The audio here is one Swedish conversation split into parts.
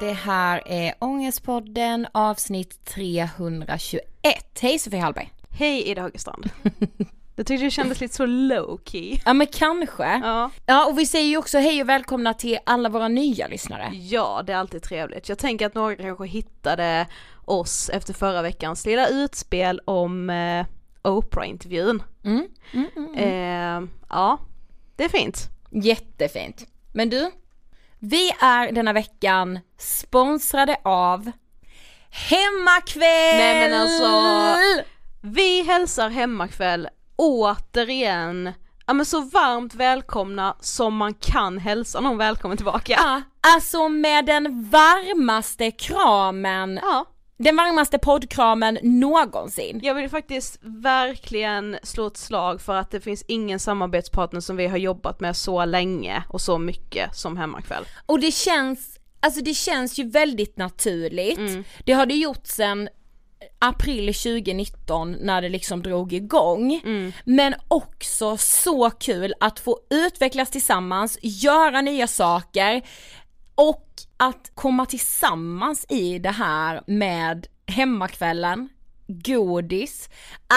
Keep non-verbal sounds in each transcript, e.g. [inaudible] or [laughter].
Det här är Ångestpodden avsnitt 321. Hej Sofie Hallberg! Hej Ida Högerstrand. [laughs] Jag tyckte det kändes lite så low key. Ja men kanske. Ja. Ja och vi säger ju också hej och välkomna till alla våra nya lyssnare. ja, det är alltid trevligt. Jag tänker att några kanske hittade oss efter förra veckans lilla utspel om eh, Oprah-intervjun. Mm. Mm, mm, mm. Eh, ja, det är fint. Jättefint. Men du, vi är denna veckan sponsrade av Hemmakväll! Nej, men alltså, Vi hälsar Hemmakväll återigen, ja men så varmt välkomna som man kan hälsa någon välkommen tillbaka. Ja, alltså med den varmaste kramen, Ja, den varmaste poddkramen någonsin. jag vill faktiskt verkligen slå ett slag för att det finns ingen samarbetspartner som vi har jobbat med så länge och så mycket som Hemmakväll. Och det känns, alltså det känns ju väldigt naturligt. Mm. Det har det gjort sen april 2019 när det liksom drog igång. Mm. Men också så kul att få utvecklas tillsammans, göra nya saker och att komma tillsammans i det här med hemmakvällen, godis,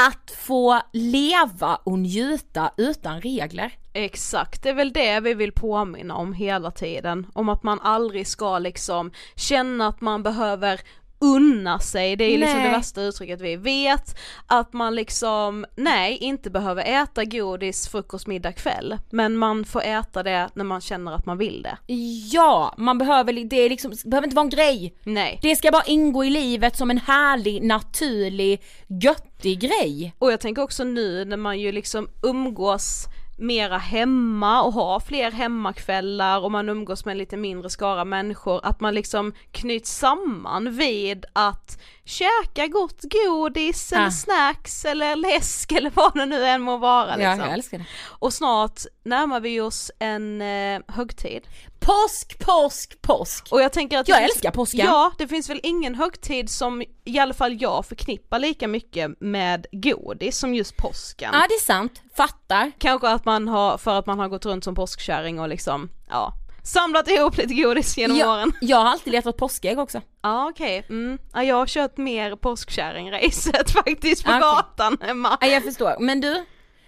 att få leva och njuta utan regler. Exakt, det är väl det vi vill påminna om hela tiden. Om att man aldrig ska liksom känna att man behöver unna sig, det är ju liksom det värsta uttrycket vi vet, att man liksom, nej, inte behöver äta godis frukost, middag, kväll, men man får äta det när man känner att man vill det. Ja, man behöver, det är liksom, det behöver inte vara en grej. Nej. Det ska bara ingå i livet som en härlig, naturlig, göttig grej. Och jag tänker också nu när man ju liksom umgås mera hemma och ha fler hemmakvällar och man umgås med en lite mindre skara människor, att man liksom knyts samman vid att käka gott godis eller Ah. snacks eller läsk eller vad det nu än må vara liksom. Ja, jag älskar det. Och snart närmar vi oss en eh, högtid. Påsk, påsk, påsk. Och jag tänker att Jag finns- älskar påsken. Ja, det finns väl ingen högtid som i alla fall jag förknippar lika mycket med godis som just påsken. Ja det är sant, fattar. Kanske att man har, för att man har gått runt som påskkärring och liksom, ja, samlat ihop lite godis genom jag, åren. jag har alltid letat påskägg också. Ja okej, mm. ja, jag har kört mer påskkärringracet [laughs] faktiskt på Okej. gatan hemma. Ja jag förstår, men du,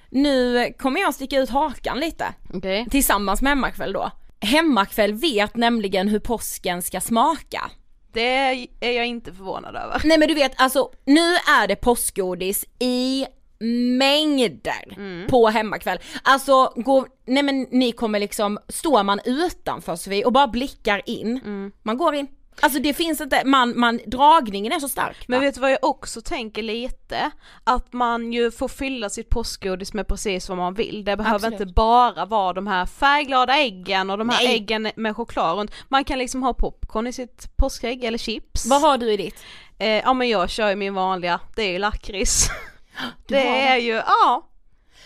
nu kommer jag sticka ut hakan lite. Okej. Tillsammans med hemmakväll då. Hemmakväll vet nämligen hur påsken ska smaka. Det är jag inte förvånad över. Nej men du vet alltså, nu är det påskgodis i mängder på hemmakväll. Alltså, gå, nej men ni kommer liksom, står man utanför Sofie och bara blickar in, man går in. Alltså det finns inte, man, man, dragningen är så stark. Men va? vet du vad jag också tänker lite? Att man ju får fylla sitt påskgodis med precis vad man vill. Det behöver Absolut. inte bara vara de här färgglada äggen och de här Nej. äggen med choklad runt. Man kan liksom ha popcorn i sitt påskägg eller chips. Vad har du i ditt? Eh, ja men jag kör ju min vanliga, det är ju lakrits. [laughs] Du det är ju, ja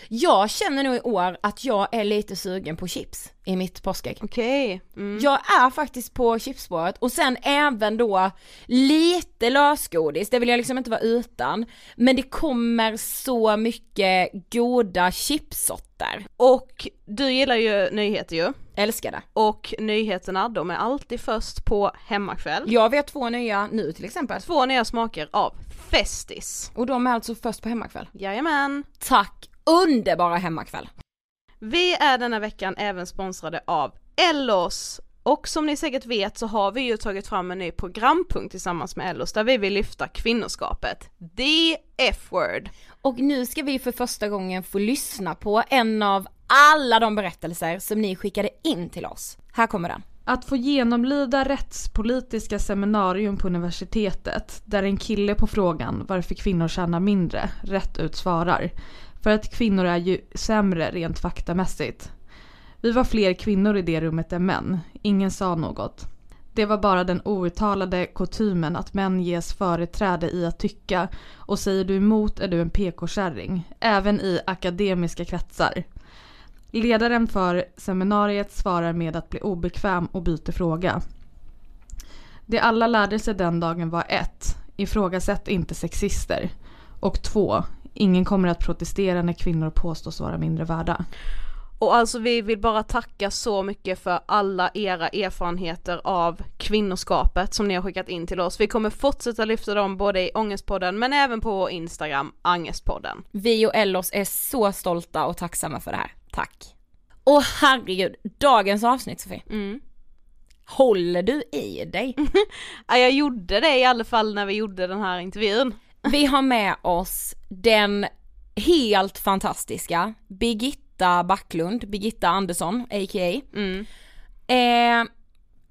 Jag känner nog i år att jag är lite sugen på chips i mitt påskägg. okej. Mm. Jag är faktiskt på chipsspåret och sen även då lite lösgodis, det vill jag liksom inte vara utan. Men det kommer så mycket goda chipssorter. Och du gillar ju nyheter ju. Älskar det. Och nyheterna de är alltid först på hemmakväll. Jag vet två nya nu till exempel. Två nya smaker av Festis. Och de är alltså först på hemmakväll. Jajamän. Tack, underbara hemmakväll. Vi är denna veckan även sponsrade av Ellos och som ni säkert vet så har vi ju tagit fram en ny programpunkt tillsammans med Ellos där vi vill lyfta kvinnoskapet. The F-word. Och nu ska vi för första gången få lyssna på en av alla de berättelser som ni skickade in till oss. Här kommer den. Att få genomlida rättspolitiska seminarium på universitetet där en kille på frågan varför kvinnor tjänar mindre rätt ut svarar. För att kvinnor är ju sämre rent faktamässigt. Vi var fler kvinnor i det rummet än män. Ingen sa något. Det var bara den outtalade kutymen att män ges företräde i att tycka och säger du emot är du en PK-kärring. Även i akademiska kretsar. Ledaren för seminariet svarar med att bli obekväm och byter fråga. Det alla lärde sig den dagen var ett, Ifrågasätt inte sexister. Och två, Ingen kommer att protestera när kvinnor påstås vara mindre värda. Och alltså vi vill bara tacka så mycket för alla era erfarenheter av kvinnoskapet som ni har skickat in till oss. Vi kommer fortsätta lyfta dem både i Ångestpodden men även på vår Instagram, Angestpodden. Vi och Ellos är så stolta och tacksamma för det här. Tack. Och herregud, dagens avsnitt Sofie. Mm. Håller du i dig? [laughs] Ja, jag gjorde det i alla fall när vi gjorde den här intervjun. Vi har med oss den helt fantastiska Birgitta Backlund, Birgitta Andersson a.k.a. Mm. Eh,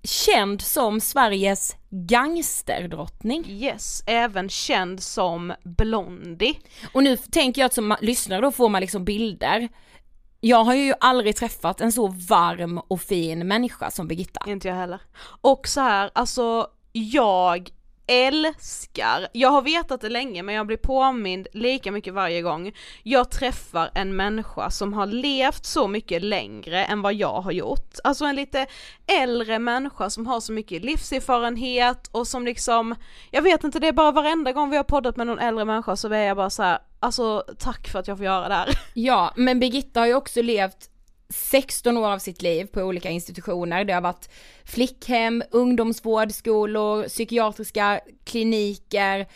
känd som Sveriges gangsterdrottning. Yes, även känd som Blondie. Och nu tänker jag att som lyssnare då får man liksom bilder. Jag har ju aldrig träffat en så varm och fin människa som Birgitta. Inte jag heller. Och så här, alltså jag älskar, jag har vetat det länge men jag blir påmind lika mycket varje gång jag träffar en människa som har levt så mycket längre än vad jag har gjort. Alltså en lite äldre människa som har så mycket livserfarenhet och som liksom, jag vet inte det är bara varenda gång vi har poddat med någon äldre människa så är jag bara så här, alltså tack för att jag får göra det här. [laughs] Ja, men Birgitta har ju också levt 16 år av sitt liv på olika institutioner. Det har varit flickhem, ungdomsvårdskolor, psykiatriska kliniker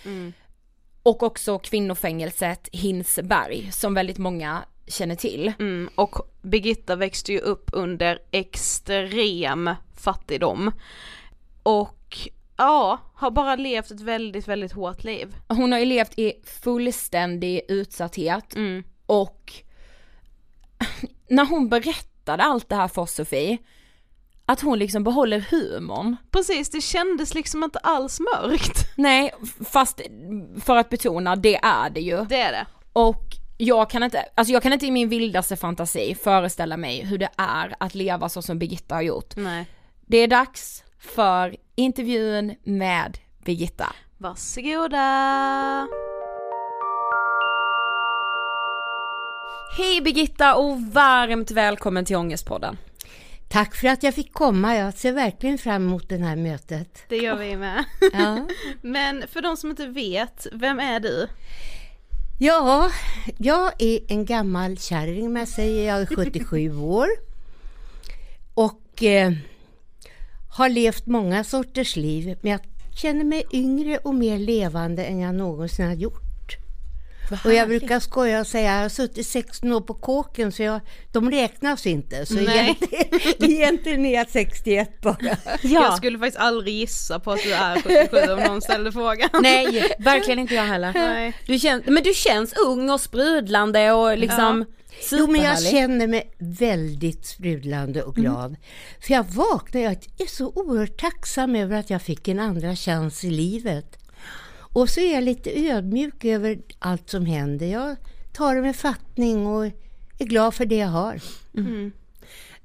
och också kvinnofängelset Hinsberg som väldigt många känner till. Mm, och Birgitta växte ju upp under extrem fattigdom. Och ja, har bara levt ett väldigt, väldigt hårt liv. Hon har ju levt i fullständig utsatthet Mm. och när hon berättade allt det här för Sofie, att hon liksom behåller humorn. Precis, det kändes liksom inte alls mörkt. [laughs] Nej, fast för att betona, det är det ju. Det är det. Och jag kan inte, alltså jag kan inte i min vildaste fantasi föreställa mig hur det är att leva så som Birgitta har gjort. Nej. Det är dags för intervjun med Birgitta. Varsågoda! Hej Birgitta och varmt välkommen till Ångestpodden. Tack för att jag fick komma. Jag ser verkligen fram emot det här mötet. Det gör vi med. Ja, [laughs] Men för de som inte vet, vem är du? ja jag är en gammal kärring med sig. Jag är 77 [laughs] år. Och eh, har levt många sorters liv. Men jag känner mig yngre och mer levande än jag någonsin har gjort. Och jag brukar skoja och säga att jag har suttit 16 år på kåken så jag, de räknas inte. Så Nej. egentligen, [laughs] egentligen är jag 61 bara. [laughs] Jag skulle faktiskt aldrig gissa på att du är 77 om någon ställde frågan. [laughs] Nej, verkligen inte jag heller. Nej. Du känns, men du känns ung och sprudlande och liksom Jo men jag känner mig väldigt sprudlande och glad. För jag vaknar, jag är så oerhört tacksam över att jag fick en andra chans i livet. Och så är jag lite ödmjuk över allt som händer. Jag tar det med fattning och är glad för det jag har.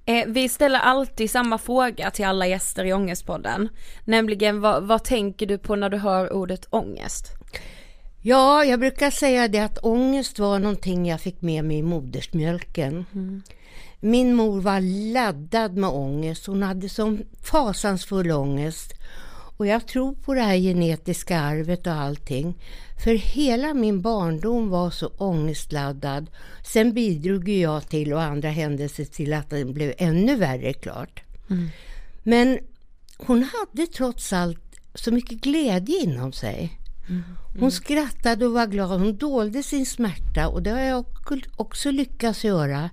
Eh, vi ställer alltid samma fråga till alla gäster i Ångestpodden. Nämligen vad, vad tänker du på när du hör ordet ångest? Ja, jag brukar säga det att ångest var någonting jag fick med mig i modersmjölken. Min mor var laddad med ångest. Hon hade som fasansfull ångest. Och jag tror på det här genetiska arvet och allting. För hela min barndom var så ångestladdad. Sen bidrog ju jag till och andra händelser till att den blev ännu värre klart. Men hon hade trots allt så mycket glädje inom sig. Hon skrattade och var glad. Hon dolde sin smärta och det har jag också lyckats göra.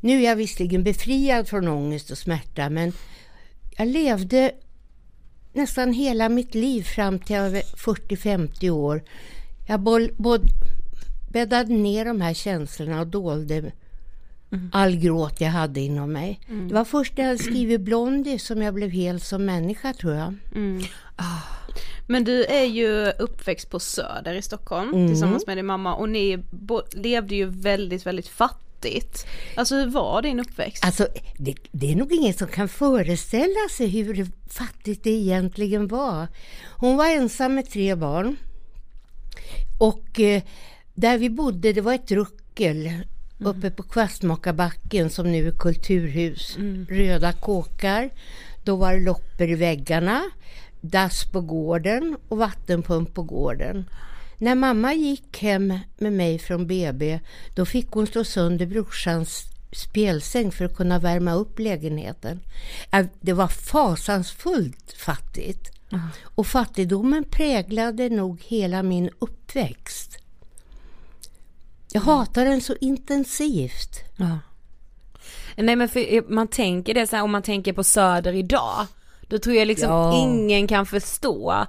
Nu är jag visserligen befriad från ångest och smärta men jag levde nästan hela mitt liv fram till jag var 40-50 år. Jag boll, bäddade ner de här känslorna och dolde all gråt jag hade inom mig. Det var först när jag skrivit Blondie som jag blev hel som människa tror jag. Men du är ju uppväxt på Söder i Stockholm Mm. tillsammans med din mamma och ni levde ju väldigt, väldigt fattigt. Alltså hur var din uppväxt? Alltså, det, det är nog ingen som kan föreställa sig hur fattigt det egentligen var. Hon var ensam med tre barn. Och eh, där vi bodde, det var ett ruckel uppe på Kvastmakarbacken som nu är kulturhus. Röda kåkar. Då var det loppor i väggarna, dass på gården och vattenpump på gården. När mamma gick hem med mig från BB, då fick hon slå sönder brorsans spelsäng för att kunna värma upp lägenheten. Äh, Det var fasansfullt fattigt. Och fattigdomen präglade nog hela min uppväxt. Jag hatar den så intensivt. Nej men för man tänker det så här, om man tänker på Söder idag, då tror jag liksom Ja. ingen kan förstå,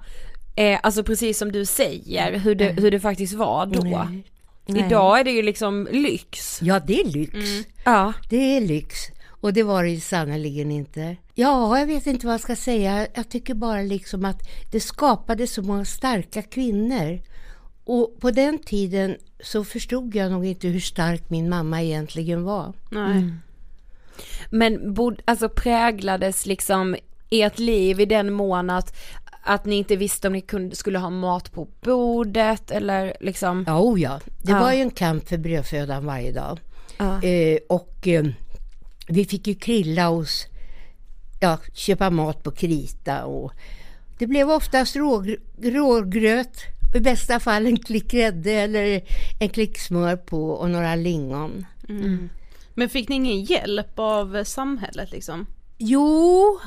eh, alltså precis som du säger, hur det, hur det faktiskt var då. Nej. Nej. Idag är det ju liksom lyx. Ja, det är lyx. Ja. Det är lyx. Och det var det ju sannerligen inte. Ja, jag vet inte vad jag ska säga. Jag tycker bara liksom att det skapade så många starka kvinnor. Och på den tiden så förstod jag nog inte hur stark min mamma egentligen var. Nej. Men bod, alltså präglades liksom ert liv i den mån att, att ni inte visste om ni kunde, skulle ha mat på bordet eller liksom? Ja, oh ja. Det Ja. var ju en kamp för brödfödan varje dag. Ja. Eh, och eh, vi fick ju krilla oss, ja, köpa mat på krita och det blev oftast rågr- rågröt, i bästa fall en klick grädde eller en klick smör på och några lingon. Men fick ni ingen hjälp av samhället liksom? Jo,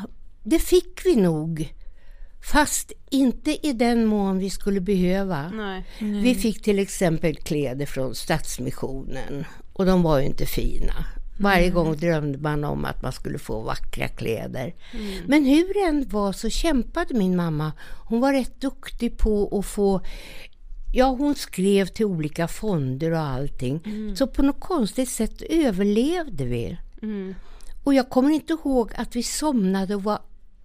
det fick vi nog. Fast inte i den mån vi skulle behöva. Nej. Vi fick till exempel kläder från Stadsmissionen och de var ju inte fina. Varje gång drömde man om att man skulle få vackra kläder. Men hur det än var så kämpade min mamma. Hon var rätt duktig på att få Ja, hon skrev till olika fonder och allting. Så på något konstigt sätt överlevde vi. Och jag kommer inte ihåg att vi somnade och var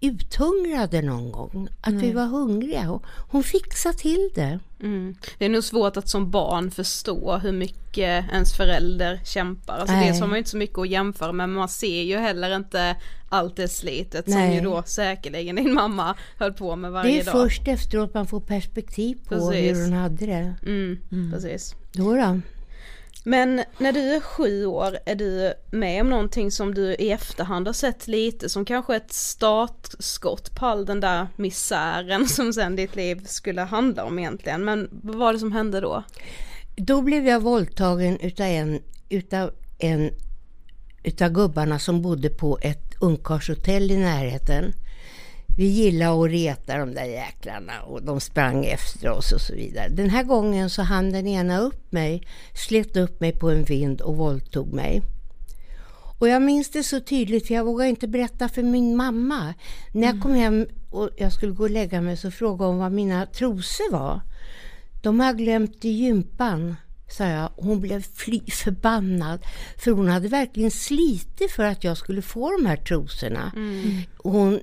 uthungrade någon gång. Att vi var hungriga. Och Hon fixade till det. Mm. Det är nog svårt att som barn förstå hur mycket ens förälder kämpar. Alltså Nej. dels har man ju inte så mycket att jämföra med men man ser ju heller inte allt det slitet som Nej. ju då säkerligen din mamma höll på med varje Det är dag. först efteråt man får perspektiv på Precis. hur hon hade det. Mm, Precis. Då då. Men när du är sju år, är du med om någonting som du i efterhand har sett lite som kanske ett startskott på all den där misären som sen ditt liv skulle handla om egentligen. Men vad var det som hände då? Då blev jag våldtagen utav en, utav en utav gubbarna som bodde på ett ungkarlshotell i närheten. Vi gillade att reta de där jäklarna och de sprang efter oss och så vidare. Den här gången så hann den ena upp mig, slet upp mig på en vind och våldtog mig. Och jag minns det så tydligt för jag vågade inte berätta för min mamma. När jag kom hem och jag skulle gå och lägga mig så frågade hon vad mina trosor var. De har jag glömt i gympan, sa jag. Hon blev fly förbannad. För hon hade verkligen slitit för att jag skulle få de här trosorna. Hon,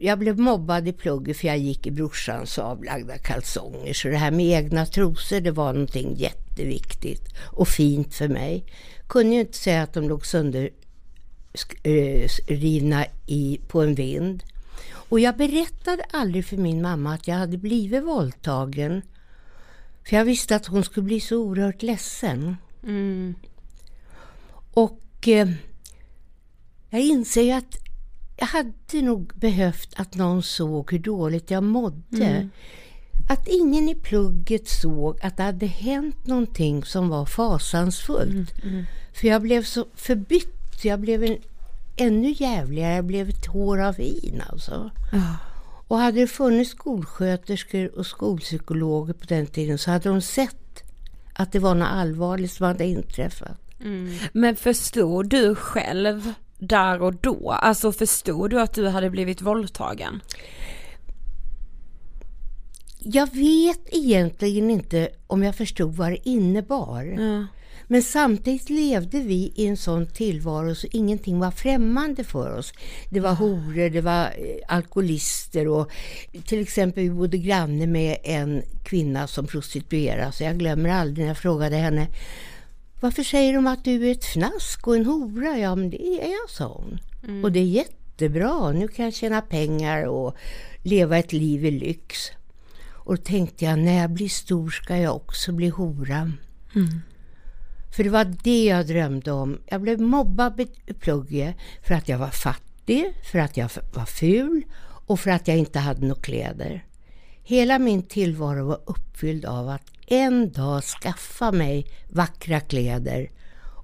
jag blev mobbad i plugget för jag gick i brorsans avlagda kalsonger. Så det här med egna trosor, det var någonting jätteviktigt och fint för mig. Kunde ju inte säga att de låg sönder eh, rivna i, på en vind. Och jag berättade aldrig för min mamma att jag hade blivit våldtagen. För jag visste att hon skulle bli så oerhört ledsen. Och eh, jag inser ju att jag hade nog behövt att någon såg hur dåligt jag mådde. Att ingen i plugget såg att det hade hänt någonting som var fasansfullt. För jag blev så förbytt. Jag blev en, ännu jävligare. Jag blev ett hår av vin alltså. Och hade det funnits skolsköterskor och skolpsykologer på den tiden så hade de sett att det var något allvarligt som hade inträffat. Men förstod du själv där och då, alltså förstod du att du hade blivit våldtagen? Jag vet egentligen inte om jag förstod vad det innebar. Men samtidigt levde vi i en sån tillvaro så ingenting var främmande för oss. Det var horor, det var eh, alkoholister och till exempel vi bodde granne med en kvinna som prostituerade sig. Jag glömmer aldrig när jag frågade henne varför säger de att du är ett fnask och en hora? Ja, men det är jag, sa hon. Och det är jättebra. Nu kan jag tjäna pengar och leva ett liv i lyx. Och då tänkte jag, när jag blir stor ska jag också bli hora. För det var det jag drömde om. Jag blev mobbad i plugget för att jag var fattig, för att jag var ful och för att jag inte hade några kläder. Hela min tillvaro var uppfylld av att en dag skaffa mig vackra kläder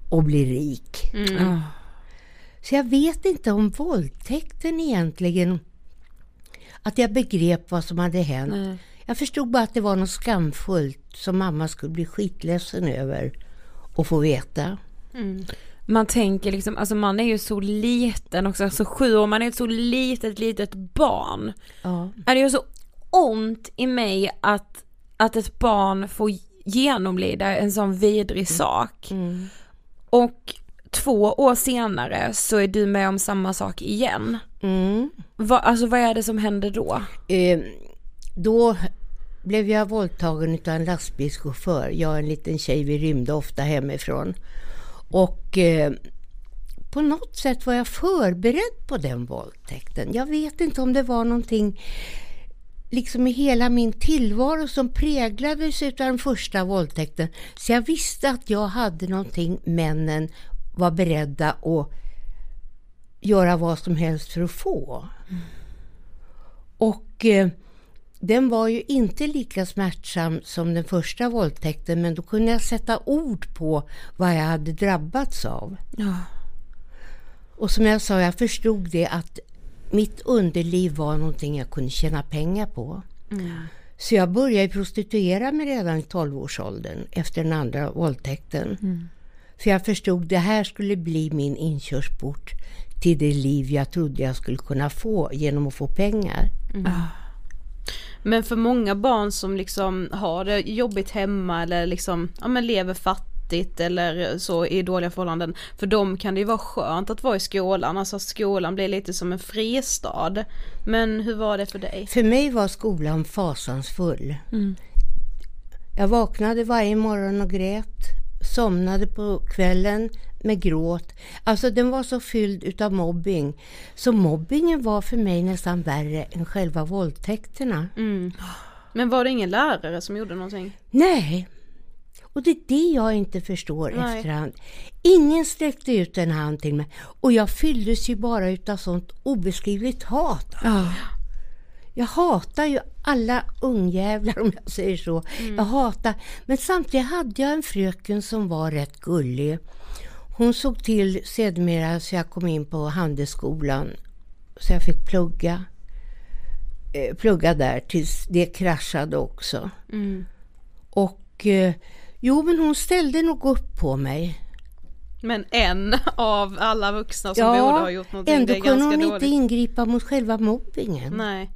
och bli rik. Så jag vet inte om våldtäkten egentligen, att jag begrep vad som hade hänt. Jag förstod bara att det var något skamfullt som mamma skulle bli skitledsen över och få veta. Man tänker liksom, alltså man är ju så liten också, alltså sju år, man är ett så litet, litet barn. Ja. Är det ju så ont i mig att, att ett barn får genomlida en sån vidrig sak. Och två år senare så är du med om samma sak igen. Mm. Va, alltså vad är det som händer då? Eh, då blev jag våldtagen av en lastbilschaufför. Jag och en liten tjej, vi rymde ofta hemifrån. Och eh, på något sätt var jag förberedd på den våldtäkten. Jag vet inte om det var någonting liksom i hela min tillvaro som präglades av den första våldtäkten. Så jag visste att jag hade någonting männen var beredda att göra vad som helst för att få. Och eh, den var ju inte lika smärtsam som den första våldtäkten men då kunde jag sätta ord på vad jag hade drabbats av. Ja. Och som jag sa, jag förstod det att mitt underliv var någonting jag kunde tjäna pengar på. Så jag började prostituera mig redan i 12-årsåldern efter den andra våldtäkten. För jag förstod det här skulle bli min inkörsport till det liv jag trodde jag skulle kunna få genom att få pengar. Men för många barn som liksom har det jobbigt hemma eller liksom, ja men lever fattigt eller så i dåliga förhållanden. För dem kan det ju vara skönt att vara i skolan, alltså att skolan blir lite som en fristad. Men hur var det för dig? För mig var skolan fasansfull. Jag vaknade varje morgon och grät, somnade på kvällen med gråt. Alltså den var så fylld utav mobbing. Så mobbingen var för mig nästan värre än själva våldtäkterna. Men var det ingen lärare som gjorde någonting? Nej, och det är det jag inte förstår Nej. efterhand. Ingen sträckte ut en hand till mig och jag fylldes ju bara utav sånt obeskrivligt hat. Jag hatar ju alla ungjävlar om jag säger så. Jag hatar, men samtidigt hade jag en fröken som var rätt gullig. Hon såg till sedermera så jag kom in på handelsskolan så jag fick plugga. Eh, plugga där tills det kraschade också. Och eh, jo, men hon ställde nog upp på mig. Men en av alla vuxna som borde ha gjort någonting, ändå det är kunde hon dåligt. inte ingripa mot själva mobbingen. Nej.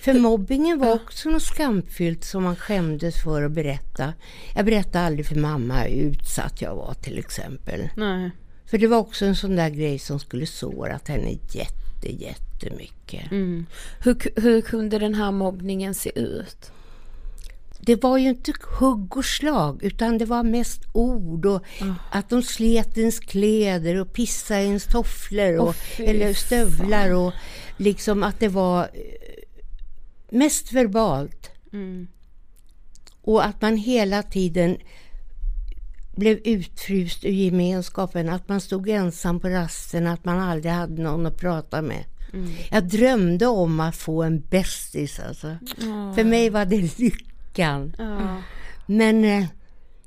För mobbingen var också något skamfyllt som man skämdes för att berätta. Jag berättade aldrig för mamma hur utsatt jag var till exempel. Nej. För det var också en sån där grej som skulle sårat henne jätte, jättemycket. Mm. Hur, hur kunde den här mobbningen se ut? Det var ju inte hugg och slag utan det var mest ord och att de slet ens kläder och pissade ens tofflor och, fy eller stövlar och liksom att det var eh, mest verbalt. Mm. Och att man hela tiden blev utfryst ur gemenskapen, att man stod ensam på rasten, att man aldrig hade någon att prata med. Jag drömde om att få en bästis alltså. För mig var det lyckan. Ja. Men eh,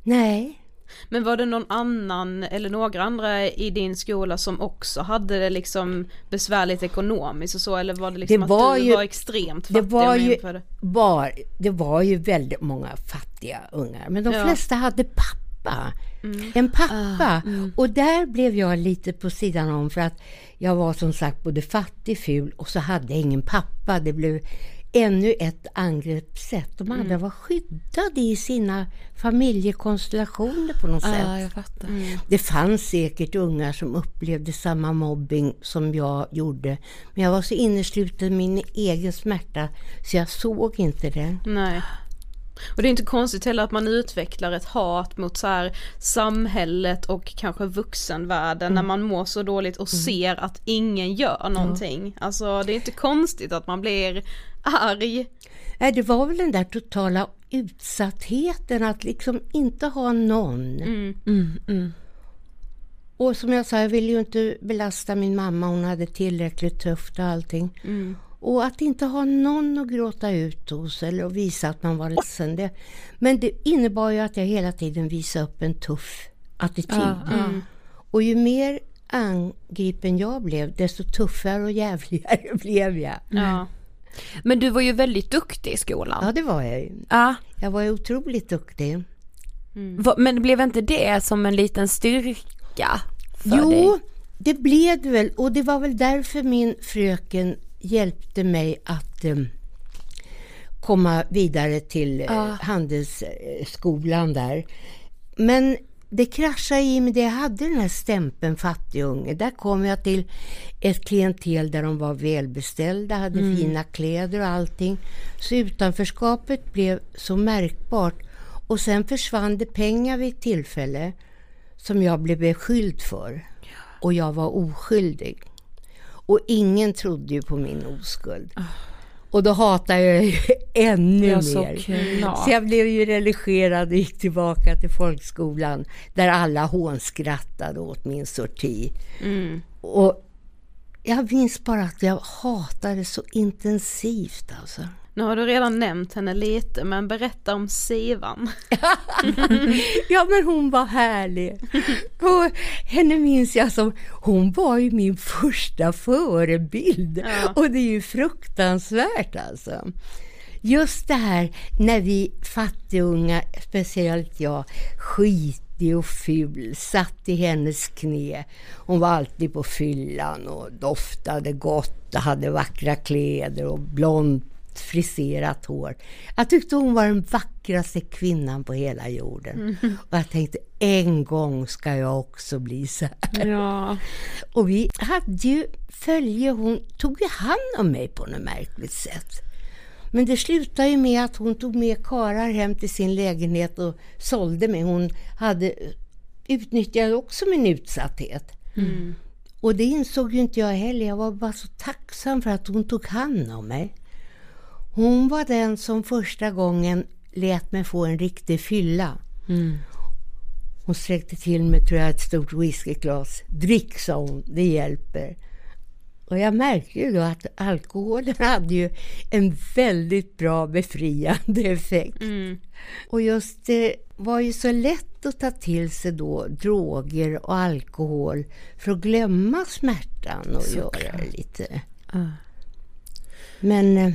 nej, Men var det någon annan eller några andra i din skola som också hade det liksom besvärligt ekonomiskt och så eller var det liksom Det var att du ju- var extremt det fattig var, och ju var, det var ju väldigt många fattiga ungar. Men de Ja. flesta hade pappa. En pappa. Och där blev jag lite på sidan om för att jag var som sagt både fattig, ful och så hade jag ingen pappa. Det blev ännu ett angreppssätt. De andra var skyddade i sina familjekonstellationer på något sätt. Ja, jag fattar. Det fanns säkert ungar som upplevde samma mobbing som jag gjorde. Men jag var så innesluten i min egen smärta så jag såg inte det. Nej. Och det är inte konstigt heller att man utvecklar ett hat mot så här samhället och kanske vuxenvärlden när man mår så dåligt och ser att ingen gör någonting. Alltså det är inte konstigt att man blir arg. Nej, det var väl den där totala utsattheten att liksom inte ha någon. Och som jag sa, jag ville ju inte belasta min mamma. Hon hade tillräckligt tufft och allting. Och att inte ha någon att gråta ut hos eller att visa att man var ledsen. Det, men det innebar ju att jag hela tiden visade upp en tuff attityd. Och ju mer angripen jag blev, desto tuffare och jävligare [laughs] blev jag. Ja. Men du var ju väldigt duktig i skolan. Ja, det var jag ju. Ja. Jag var ju otroligt duktig. Va- Men blev inte det som en liten styrka för Jo, dig? det blev det väl. Och det var väl därför min fröken hjälpte mig att eh, komma vidare till eh, handelsskolan där. Men det kraschade i mig, det jag hade den här stämpeln fattigunge. Där kom jag till ett klientel där de var välbeställda, hade fina kläder och allting. Så utanförskapet blev så märkbart. Och sen försvann det pengar vid ett tillfälle som jag blev beskylld för. Och jag var oskyldig. Och ingen trodde ju på min oskuld. Och då hatade jag ju [laughs] ännu Ja, mer. såklart. Så jag blev ju religerad och gick tillbaka till folkskolan där alla hånskrattade åt min sorti. Och jag minns bara att jag hatade så intensivt alltså. Nu har du redan nämnt henne lite, men berätta om Sivan. [laughs] ja men hon var härlig. Och henne minns jag som, hon var ju min första förebild. Ja. Och det är ju fruktansvärt alltså. Just det här när vi fattigungar, speciellt jag, skitig och ful, satt i hennes knä. Hon var alltid på fyllan och doftade gott och hade vackra kläder och blont friserat hår. Jag tyckte hon var den vackraste kvinnan på hela jorden. Och jag tänkte en gång ska jag också bli så här. Ja. Och vi hade ju följe, hon tog ju hand om mig på något märkligt sätt. Men det slutade ju med att hon tog med karar hem till sin lägenhet och sålde mig. Hon hade utnyttjade också min utsatthet. Och det insåg ju inte jag heller. Jag var bara så tacksam för att hon tog hand om mig. Hon var den som första gången lät mig få en riktig fylla. Hon sträckte till mig, tror jag, ett stort whiskyglas. Drick, sa hon, det hjälper. Och jag märkte ju då att alkoholen [laughs] hade ju en väldigt bra befriande [laughs] effekt. Och just det var ju så lätt att ta till sig då droger och alkohol för att glömma smärtan och göra det lite. Men eh,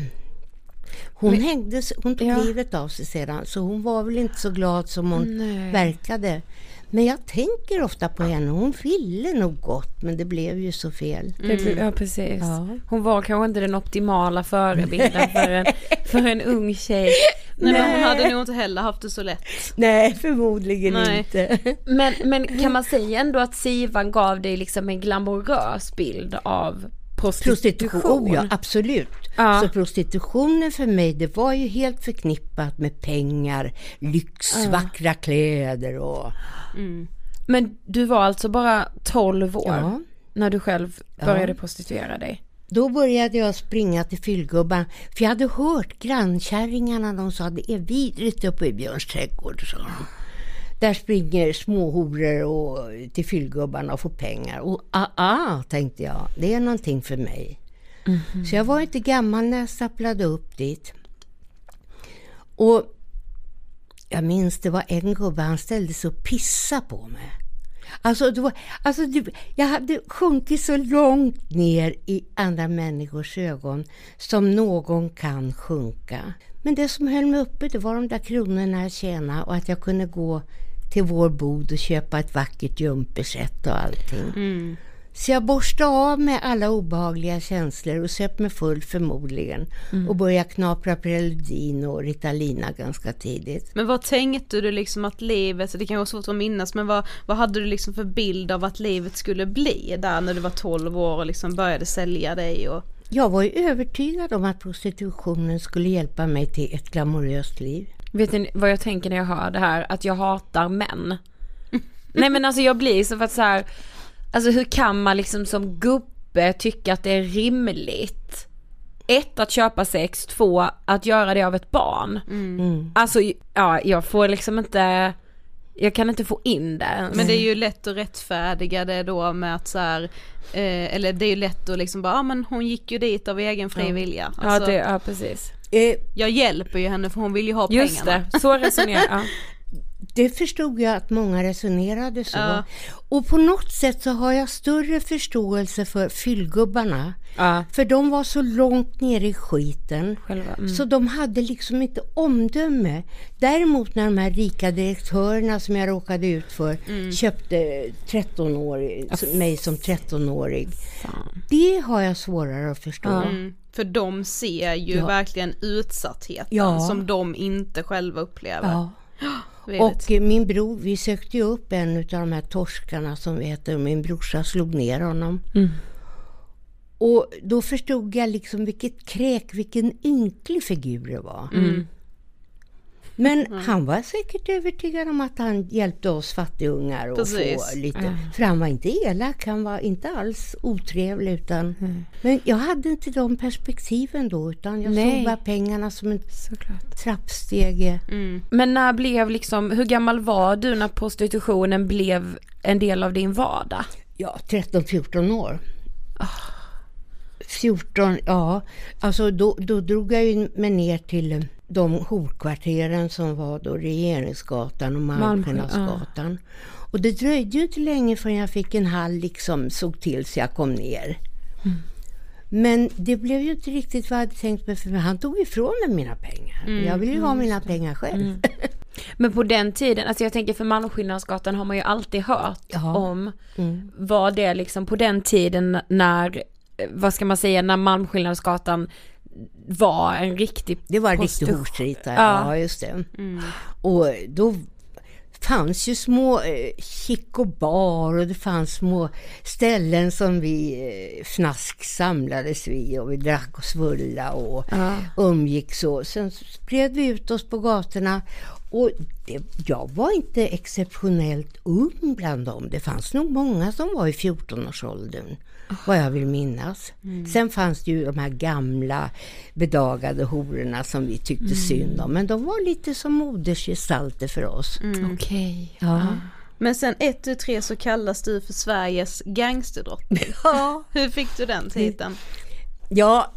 hon, hängde, s- hon tog Ja. livet av sig sedan, så hon var väl inte så glad som hon verkade. Men jag tänker ofta på henne. Hon ville nog gott, men det blev ju så fel. Det- Ja precis. Ja. Hon var kanske inte den optimala förebilden [laughs] för en, för en ung tjej. Nej, men hon hade nog inte heller haft det så lätt. Nej, förmodligen Nej. inte. Men, men kan man säga ändå att Sivan gav dig liksom en glamorös bild av prostitution? Prostitution, ja absolut. Ja. Så prostitutionen för mig, det var ju helt förknippat med pengar, lyx, vackra kläder och... Men du var alltså bara 12 år Ja. när du själv började prostituera dig? Då började jag springa till fyllgubbarna, för jag hade hört grannkärringarna, de sa det är vidrigt uppe i Björns trädgård. sa de. Där springer småhoror och, till fyllgubbarna och får pengar. Och ah, ah, tänkte jag, det är någonting för mig. Så jag var inte gammal när jag stapplade upp dit. Och jag minns det var en gubbe, han ställde sig och pissade på mig. Alltså, det var, alltså det, jag hade sjunkit så långt ner i andra människors ögon som någon kan sjunka. Men det som höll mig uppe det var de där kronorna jag tjänade och att jag kunde gå till vår bod och köpa ett vackert jumperset och allting. Så jag borstade av med alla obehagliga känslor och söp mig full förmodligen och började knapra Preludin och Ritalina ganska tidigt. Men vad tänkte du liksom att livet, det kan vara svårt att minnas, men vad, vad hade du liksom för bild av att livet skulle bli där när du var 12 år och liksom började sälja dig och... Jag var ju övertygad om att prostitutionen skulle hjälpa mig till ett glamoröst liv. Vet ni vad jag tänker när jag hör det här? Att jag hatar män. Nej men alltså jag blir så för att så här, alltså hur kan man liksom som gubbe tycka att det är rimligt? Ett, att köpa sex, två, att göra det av ett barn. Alltså ja, jag får liksom inte, jag kan inte få in det. Men det är ju lätt att rättfärdiga det då med att så här, eh, eller det är ju lätt att liksom bara, ja men hon gick ju dit av egen fri vilja. Ja, Alltså, det, ja precis. Eh, Jag hjälper ju henne för hon vill ju ha Just pengarna. det, så resonerar jag. [laughs] det förstod jag att många resonerade så. Ja. Och på något sätt så har jag större förståelse för fyllgubbarna. Ja. För de var så långt ner i skiten. Själva, mm. Så de hade liksom inte omdöme. Däremot när de här rika direktörerna som jag råkade ut för Mm. köpte 13 år, mig som 13-årig. Fan. Det har jag svårare att förstå. Mm, för de ser ju Ja. verkligen utsattheten Ja. som de inte själva upplever. Ja. [gasps] Och min bror, vi sökte ju upp en av de här torskarna som vi heter min brorsa slog ner honom. Och då förstod jag liksom vilket kräk, vilken ynklig figur det var. Men han var säkert övertygad om att han hjälpte oss fattigungar att få lite. För han var inte elak, han var inte alls otrevlig utan... Men jag hade inte de perspektiven då utan jag Nej. såg bara pengarna som en Såklart. trappstege. Men när blev liksom, hur gammal var du när prostitutionen blev en del av din vardag? Ja, 13-14 år. 14, ja. Alltså då, då drog jag ju mig ner till de horkvarteren som var då Regeringsgatan och Malmskillnadsgatan. Ja. Och det dröjde ju inte länge förrän jag fick en hall liksom såg till så jag kom ner. Mm. Men det blev ju inte riktigt vad jag hade tänkt mig för han tog ifrån mig mina pengar. Mm. Jag vill ju ha mina pengar själv. Mm. Men på den tiden, alltså jag tänker för Malmskillnadsgatan har man ju alltid hört Jaha. om. Mm. Var det liksom på den tiden när, vad ska man säga, när Malmskillnadsgatan var en riktig Det var en riktig horstrit ja. ja just det. Mm. Och då fanns ju små eh, chic och bar och det fanns små ställen som vi eh, fnask samlades vid och vi drack och svulla och ja. umgicks så. Sen spred vi ut oss på gatorna och det, jag var inte exceptionellt ung bland dem. Det fanns nog många som var i 14-årsåldern, oh. Vad jag vill minnas. Mm. Sen fanns det ju de här gamla bedagade hororna som vi tyckte mm. synd om. Men de var lite som modersgestalter för oss. Mm. Okej. Okay. Ja. Men sen ett tu tre så kallas du för Sveriges gangsterdrottning. [laughs] Ja. Hur fick du den titeln? Ja,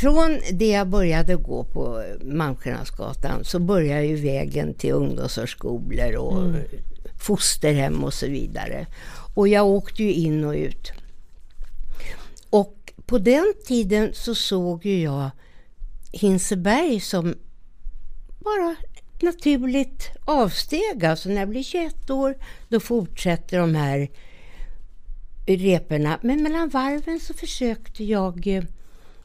från det jag började gå på Malmskillnadsgatan så började ju vägen till ungdomsförskolor och mm. fosterhem och så vidare. Och jag åkte ju in och ut. Och på den tiden så såg ju jag Hinseberg som bara naturligt avsteg. Alltså när jag blir 21 år då fortsätter de här reporna. Men mellan varven så försökte jag eh,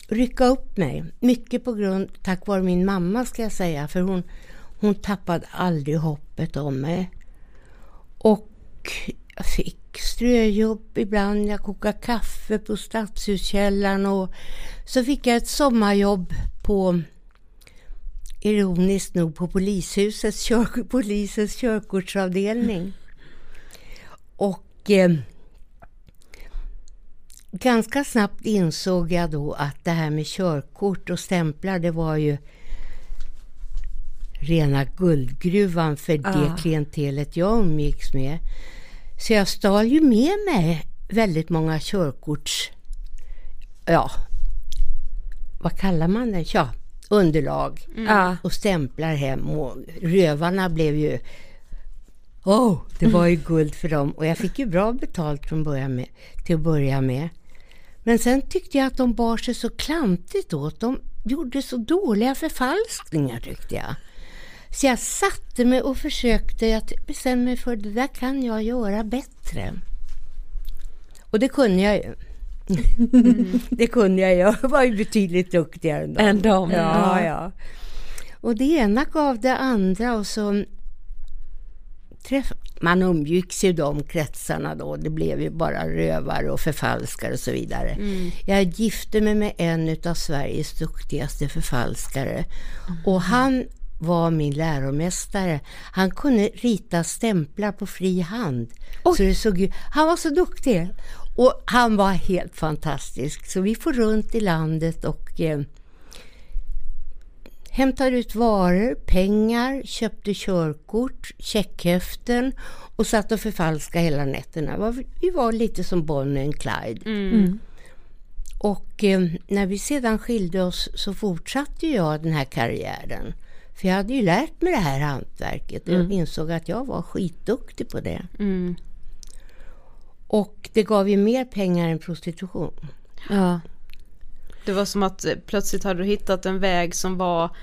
rycka upp mig. Mycket på grund, tack vare min mamma ska jag säga, för hon, hon tappade aldrig hoppet om mig. Och jag fick ströjobb ibland, jag kokade kaffe på Stadshuskällaren och så fick jag ett sommarjobb på ironiskt nog på polishusets kör, [laughs] polisens körkortsavdelning. Och eh, ganska snabbt insåg jag då att det här med körkort och stämplar, det var ju rena guldgruvan för det ah. klientelet jag umgicks med. Så jag stal ju med mig väldigt många körkorts... Ja, vad kallar man det? Ja, underlag mm. och stämplar hem och rövarna blev ju Oh, det var ju guld för dem och jag fick ju bra betalt från början med, till att börja med. Men sen tyckte jag att de bar sig så klantigt åt. De gjorde så dåliga förfalskningar tyckte jag. Så jag satte mig och försökte, jag bestämde mig för det där kan jag göra bättre. Och det kunde jag ju. Mm. [laughs] det kunde jag ju. Jag var ju betydligt duktigare än dem. Än dem. Ja, ja. Och det ena gav det andra och så träff man umgicks i de kretsarna då. Det blev ju bara rövare och förfalskare och så vidare. Mm. Jag gifte mig med en av Sveriges duktigaste förfalskare. Mm. Och han var min läromästare. Han kunde rita stämplar på fri hand. Så det såg han var så duktig. Och han var helt fantastisk. Så vi får runt i landet och eh, hämtar ut varor, pengar, köpte körkort, checkhäften och satt och förfalskade hela nätterna. Vi var lite som Bonnie och Clyde. Mm. mm. Och eh, när vi sedan skilde oss så fortsatte jag den här karriären. För jag hade ju lärt mig det här hantverket och mm. insåg att jag var skitduktig på det. Mm. Och det gav ju mer pengar än prostitution. Ja. Det var som att eh, plötsligt hade du hittat en väg som var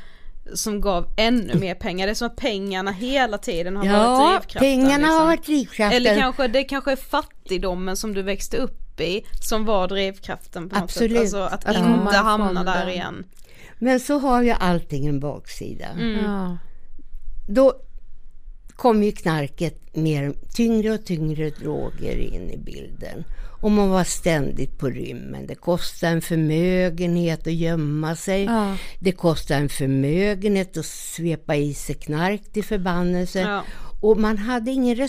som gav ännu mer pengar. Det är som att pengarna hela tiden har ja, varit drivkraften. pengarna liksom. har varit drivkraften. Eller kanske det kanske är fattigdomen som du växte upp i som var drivkraften på Absolut. något sätt. Alltså att att inte hamna där igen. Men så har ju allting en baksida. Mm. Ja. Då kom ju knarket mer, tyngre och tyngre droger in i bilden. Och man var ständigt på rymmen. Det kostade en förmögenhet att gömma sig. Ja. Det kostade en förmögenhet att svepa i sig knark till förbannelse. Ja. Och man hade ingen.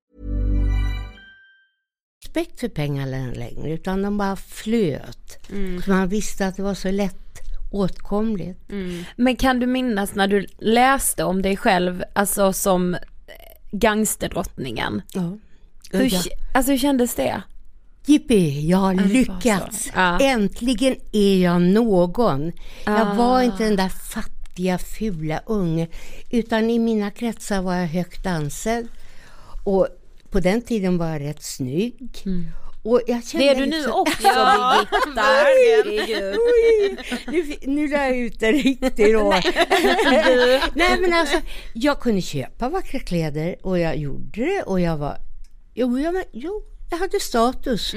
Respekt för pengar längre, utan de bara flöt. Så man visste att det var så lätt åtkomligt. Men kan du minnas när du läste om dig själv, alltså som gangsterdrottningen? Ja. Hur, Ja. alltså hur kändes det? Jippi, jag har lyckats! Ja. Äntligen är jag någon. Jag Ah. var inte den där fattiga, fula unge, utan i mina kretsar var jag högt ansedd. Och på den tiden var jag rätt snygg. Och jag kände Mm. Det är du nu liksom- också [laughs] Ja. Birgitta, nu, nu la jag ut det riktigt då. [laughs] Nej men alltså, jag kunde köpa vackra kläder och jag gjorde det och jag var, jo, jag, jo jag hade status.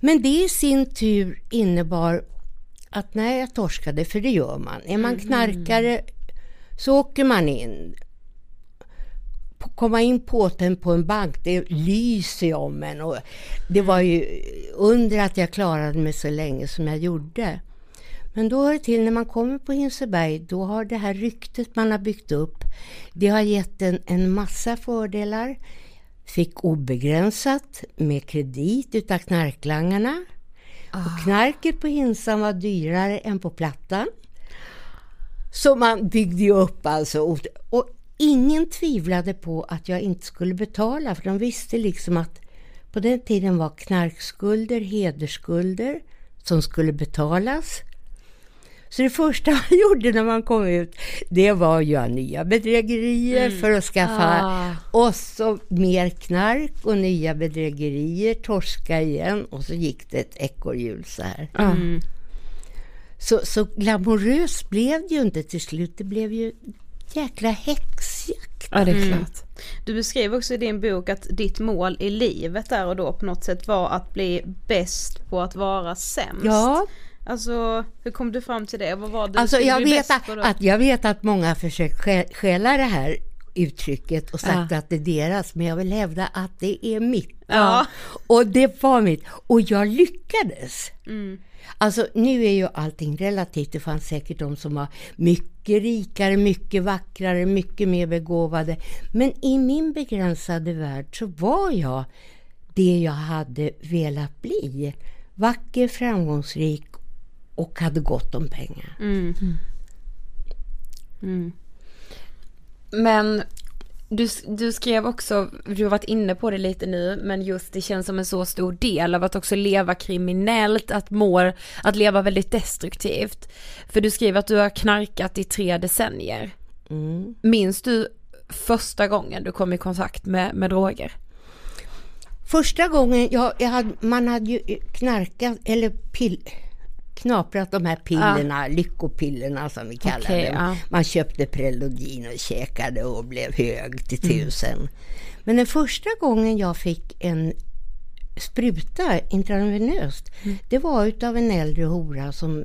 Men det i sin tur innebar att när jag torskade, för det gör man, är man knarkare så åker man in. Komma in påten på en bank, det lyser ju om en. Och det var ju under att jag klarade mig så länge som jag gjorde. Men då hör det till, när man kommer på Hinseberg, då har det här ryktet man har byggt upp, det har gett en, en massa fördelar. Fick obegränsat med kredit utav knarklangarna. Och knarket på Hinsan var dyrare än på Plattan. Så man byggde ju upp alltså. Och, och ingen tvivlade på att jag inte skulle betala, för de visste liksom att på den tiden var knarkskulder hedersskulder som skulle betalas. Så det första [laughs] man gjorde när man kom ut, det var att göra nya bedrägerier för att skaffa och så mer knark och nya bedrägerier, torska igen och så gick det ett ekorrhjul så här. Så, så glamoröst blev det ju inte till slut, det blev ju jäkla häxjakt. Ja det är klart. Du beskriver också i din bok att ditt mål i livet där och då på något sätt var att bli bäst på att vara sämst. Ja. Alltså hur kom du fram till det? Vad var det Alltså jag vet, att, att, jag vet att många har försökt stjä- stjäla det här uttrycket och sagt att det är deras, men jag vill hävda att det är mitt. Ja. Och det var mitt. Och jag lyckades. Alltså nu är ju allting relativt. Det fanns säkert de som var mycket rikare, mycket vackrare, mycket mer begåvade. Men i min begränsade värld så var jag det jag hade velat bli. Vacker, framgångsrik och hade gott om pengar. Men du, du skrev också, du har varit inne på det lite nu, men just det känns som en så stor del av att också leva kriminellt, att må, att leva väldigt destruktivt. För du skriver att du har knarkat i tre decennier. Minns du första gången du kom i kontakt med, med droger? Första gången, ja, jag hade, man hade ju knarkat, eller pill, knaprat de här pillerna, lyckopillerna som vi kallar Okej, dem. ja. Man köpte Preludin och käkade och blev hög till Mm. tusen. Men den första gången jag fick en spruta intravenöst, Mm. det var utav en äldre hora som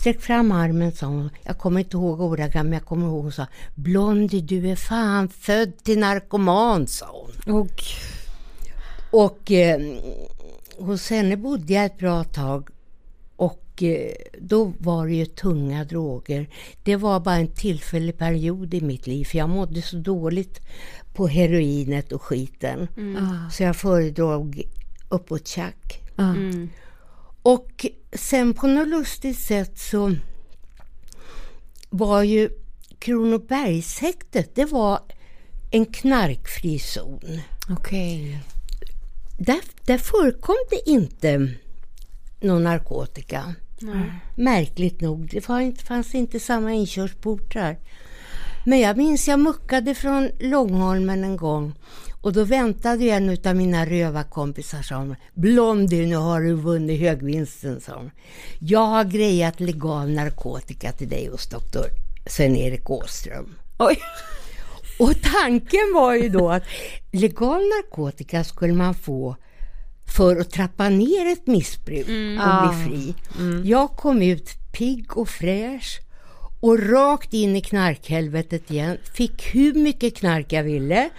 sträckte fram armen sa hon, jag kommer inte ihåg ordagrant men jag kommer ihåg hon sa Blondie du är fan född till narkoman sa hon. Och Och eh, hos henne bodde jag ett bra tag och eh, då var det ju tunga droger. Det var bara en tillfällig period i mitt liv för jag mådde så dåligt på heroinet och skiten. Mm. Så jag föredrog uppåt tjack. Mm. Och sen på något lustigt sätt så var ju Kronobergshäktet, det var en knarkfri zon. Okej. Där, där förekom det inte någon narkotika. Märkligt nog. Det fanns inte samma inkörsportar. Men jag minns jag muckade från Långholmen en gång och då väntade en av mina rövarkompisar som Blondie, nu har du vunnit högvinsten, hon. Jag har grejat legal narkotika till dig hos doktor Sven-Erik Åström. Oj. [laughs] Och tanken var ju då att legal narkotika skulle man få för att trappa ner ett missbruk och Ah. bli fri. Jag kom ut pigg och fräsch och rakt in i knarkhelvetet igen. Fick hur mycket knark jag ville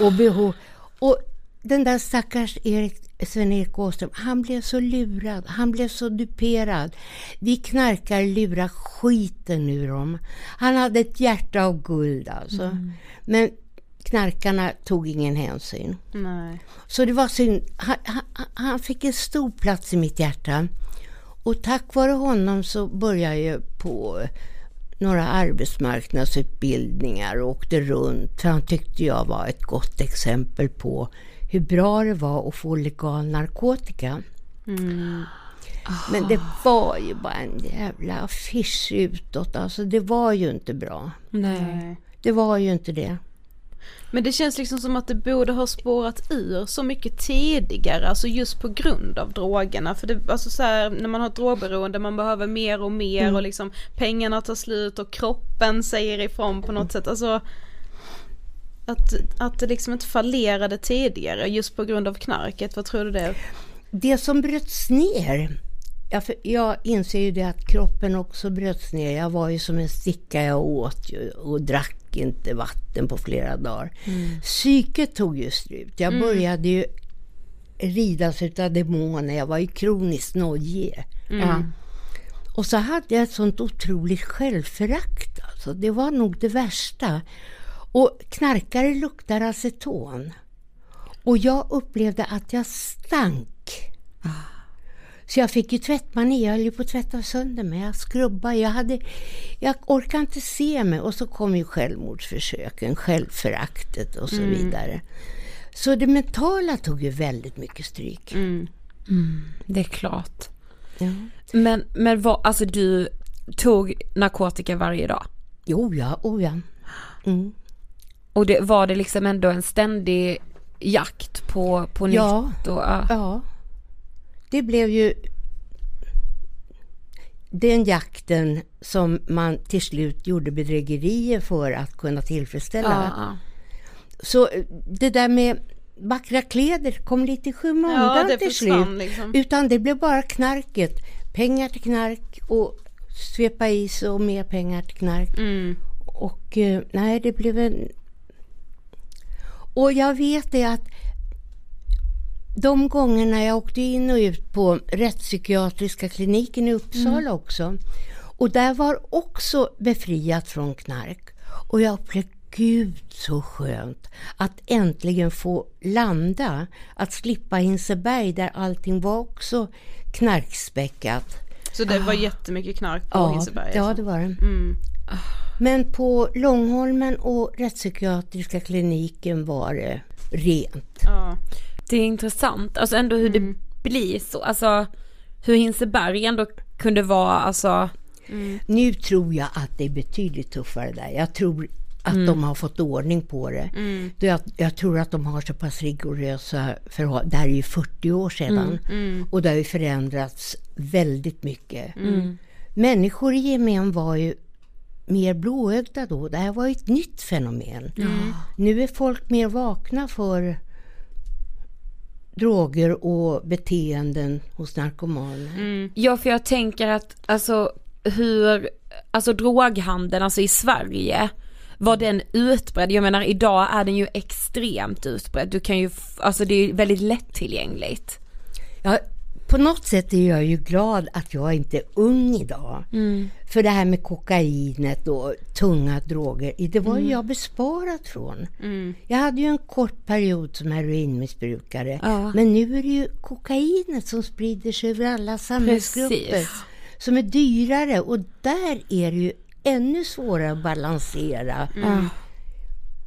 och behov. Och den där stackars Erik, Sven-Erik Åström, han blev så lurad, han blev så duperad. Vi knarkar lurar skiten ur dem. Han hade ett hjärta av guld alltså. Men knarkarna tog ingen hänsyn. Nej. Så det var synd. Han, han, han fick en stor plats i mitt hjärta. Och tack vare honom så började jag på några arbetsmarknadsutbildningar och åkte runt. För han tyckte jag var ett gott exempel på hur bra det var att få legal narkotika. Men det var ju bara en jävla affisch utåt. Alltså det var ju inte bra. Nej. Det var ju inte det. Men det känns liksom som att det borde ha spårat ur så mycket tidigare, alltså just på grund av drogerna. För det, alltså så här, när man har ett drogberoende, man behöver mer och mer och liksom pengarna tar slut och kroppen säger ifrån på något sätt. Alltså att, att det liksom inte fallerade tidigare just på grund av knarket, vad tror du det? Det som bröts ner, ja, för jag inser ju det att kroppen också bröts ner. Jag var ju som en sticka, jag åt ju och drack inte vatten på flera dagar. Psyket tog ju slut. Jag började ju ridas utav demoner, jag var ju kroniskt nojig. Ja. Och så hade jag ett sånt otroligt självförakt. Alltså. Det var nog det värsta. Och knarkare luktar aceton. Och jag upplevde att jag stank. Så jag fick ju tvättmani, jag höll ju på att tvätta sönder mig. Jag skrubbade, jag, hade, jag orkade inte se mig. Och så kom ju självmordsförsöken, självföraktet och så vidare. Så det mentala tog ju väldigt mycket stryk. Det är klart. Ja. Men, men vad, alltså du tog narkotika varje dag? Jo, ja, oh ja. Mm. Och det, var det liksom ändå en ständig jakt på, på nytt? Ja. Och, ja. Ja, det blev ju den jakten som man till slut gjorde bedrägerier för att kunna tillfredsställa. Ja, ja. Så eh, det där med vackra kläder kom lite i skymundan Ja, det till slut. liksom. Utan det blev bara knarket. Pengar till knark och svepa i sig och mer pengar till knark. Mm. Och eh, nej, det blev en... Och jag vet det att de gångerna jag åkte in och ut på rättspsykiatriska kliniken i Uppsala också. Och där var också befriat från knark. Och jag upplevde, gud så skönt att äntligen få landa. Att slippa Hinseberg där allting var också knarkspäckat. Så det var jättemycket knark på Hinseberg? Ja, alltså. det var det. Mm. Men på Långholmen och rättspsykiatriska kliniken var det rent. Ja. Det är intressant, alltså ändå hur det blir så, alltså hur Hinseberg ändå kunde vara, alltså Nu tror jag att det är betydligt tuffare där. Jag tror att de har fått ordning på det. Då Jag, jag tror att de har så pass rigorösa förhållanden. Det här är ju 40 år sedan. Och det har ju förändrats väldigt mycket. Människor i gemen var ju mer blåögda då. Det här var ett nytt fenomen. Nu är folk mer vakna för droger och beteenden hos narkomaner. Ja för jag tänker att alltså hur, alltså droghandeln alltså i Sverige, var den utbredd? Jag menar idag är den ju extremt utbredd, du kan ju, alltså det är ju väldigt lättillgängligt. Ja, på något sätt är jag ju glad att jag inte är ung idag. Mm. För det här med kokainet och tunga droger, det var Mm. jag besparad från. Jag hade ju en kort period som heroinmissbrukare. Ja. Men nu är det ju kokainet som sprider sig över alla samhällsgrupper. Precis. Som är dyrare och där är det ju ännu svårare att balansera. Mm.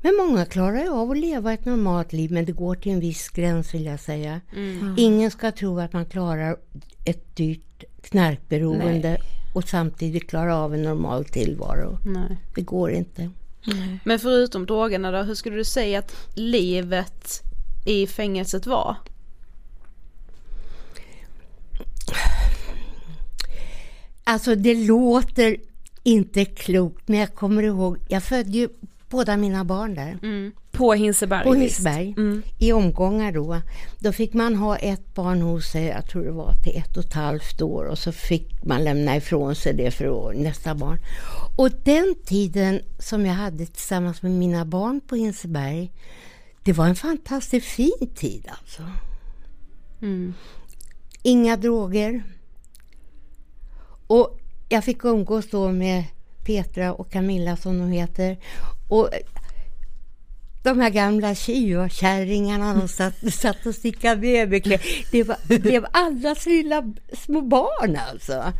Men många klarar ju av att leva ett normalt liv men det går till en viss gräns vill jag säga. Mm. Ingen ska tro att man klarar ett dyrt knarkberoende och samtidigt klara av en normal tillvaro. Nej. Det går inte. Men förutom drogerna då, hur skulle du säga att livet i fängelset var? Alltså det låter inte klokt men jag kommer ihåg, jag födde ju båda mina barn där. På Hinseberg. På visst. Hisberg, Mm. i omgångar då. Då fick man ha ett barn hos sig, jag tror det var till ett och ett halvt år och så fick man lämna ifrån sig det för nästa barn. Och den tiden som jag hade tillsammans med mina barn på Hinseberg, det var en fantastiskt fin tid alltså. Inga droger. Och jag fick umgås då med Petra och Camilla som de heter. Och de här gamla kärringarna de satt, satt och stickade babykläder. Det var, det blev allas lilla små barn alltså.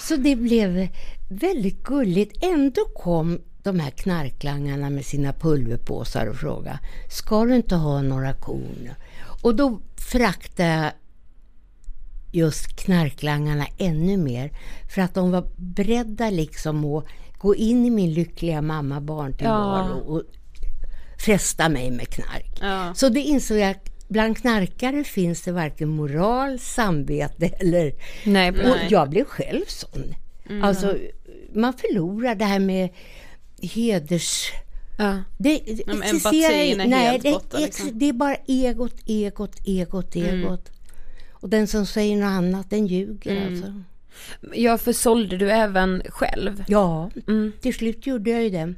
Så det blev väldigt gulligt. Ändå kom de här knarklangarna med sina pulverpåsar och frågade Ska du inte ha några korn? Och då fraktade just knarklangarna ännu mer. För att de var beredda liksom att gå in i min lyckliga mamma barntillvaro och fresta mig med knark. Ja. Så det insåg jag bland knarkare finns det varken moral, samvete eller... Nej, Och nej. jag blev själv sån. Alltså, man förlorar det här med heders... Ja. Det, det men existerar- nej, det, borta, liksom. det är bara egot, egot, egot, egot. Och den som säger något annat, den ljuger alltså. Ja, för sålde du även själv? Ja, Mm. till slut gjorde jag ju det.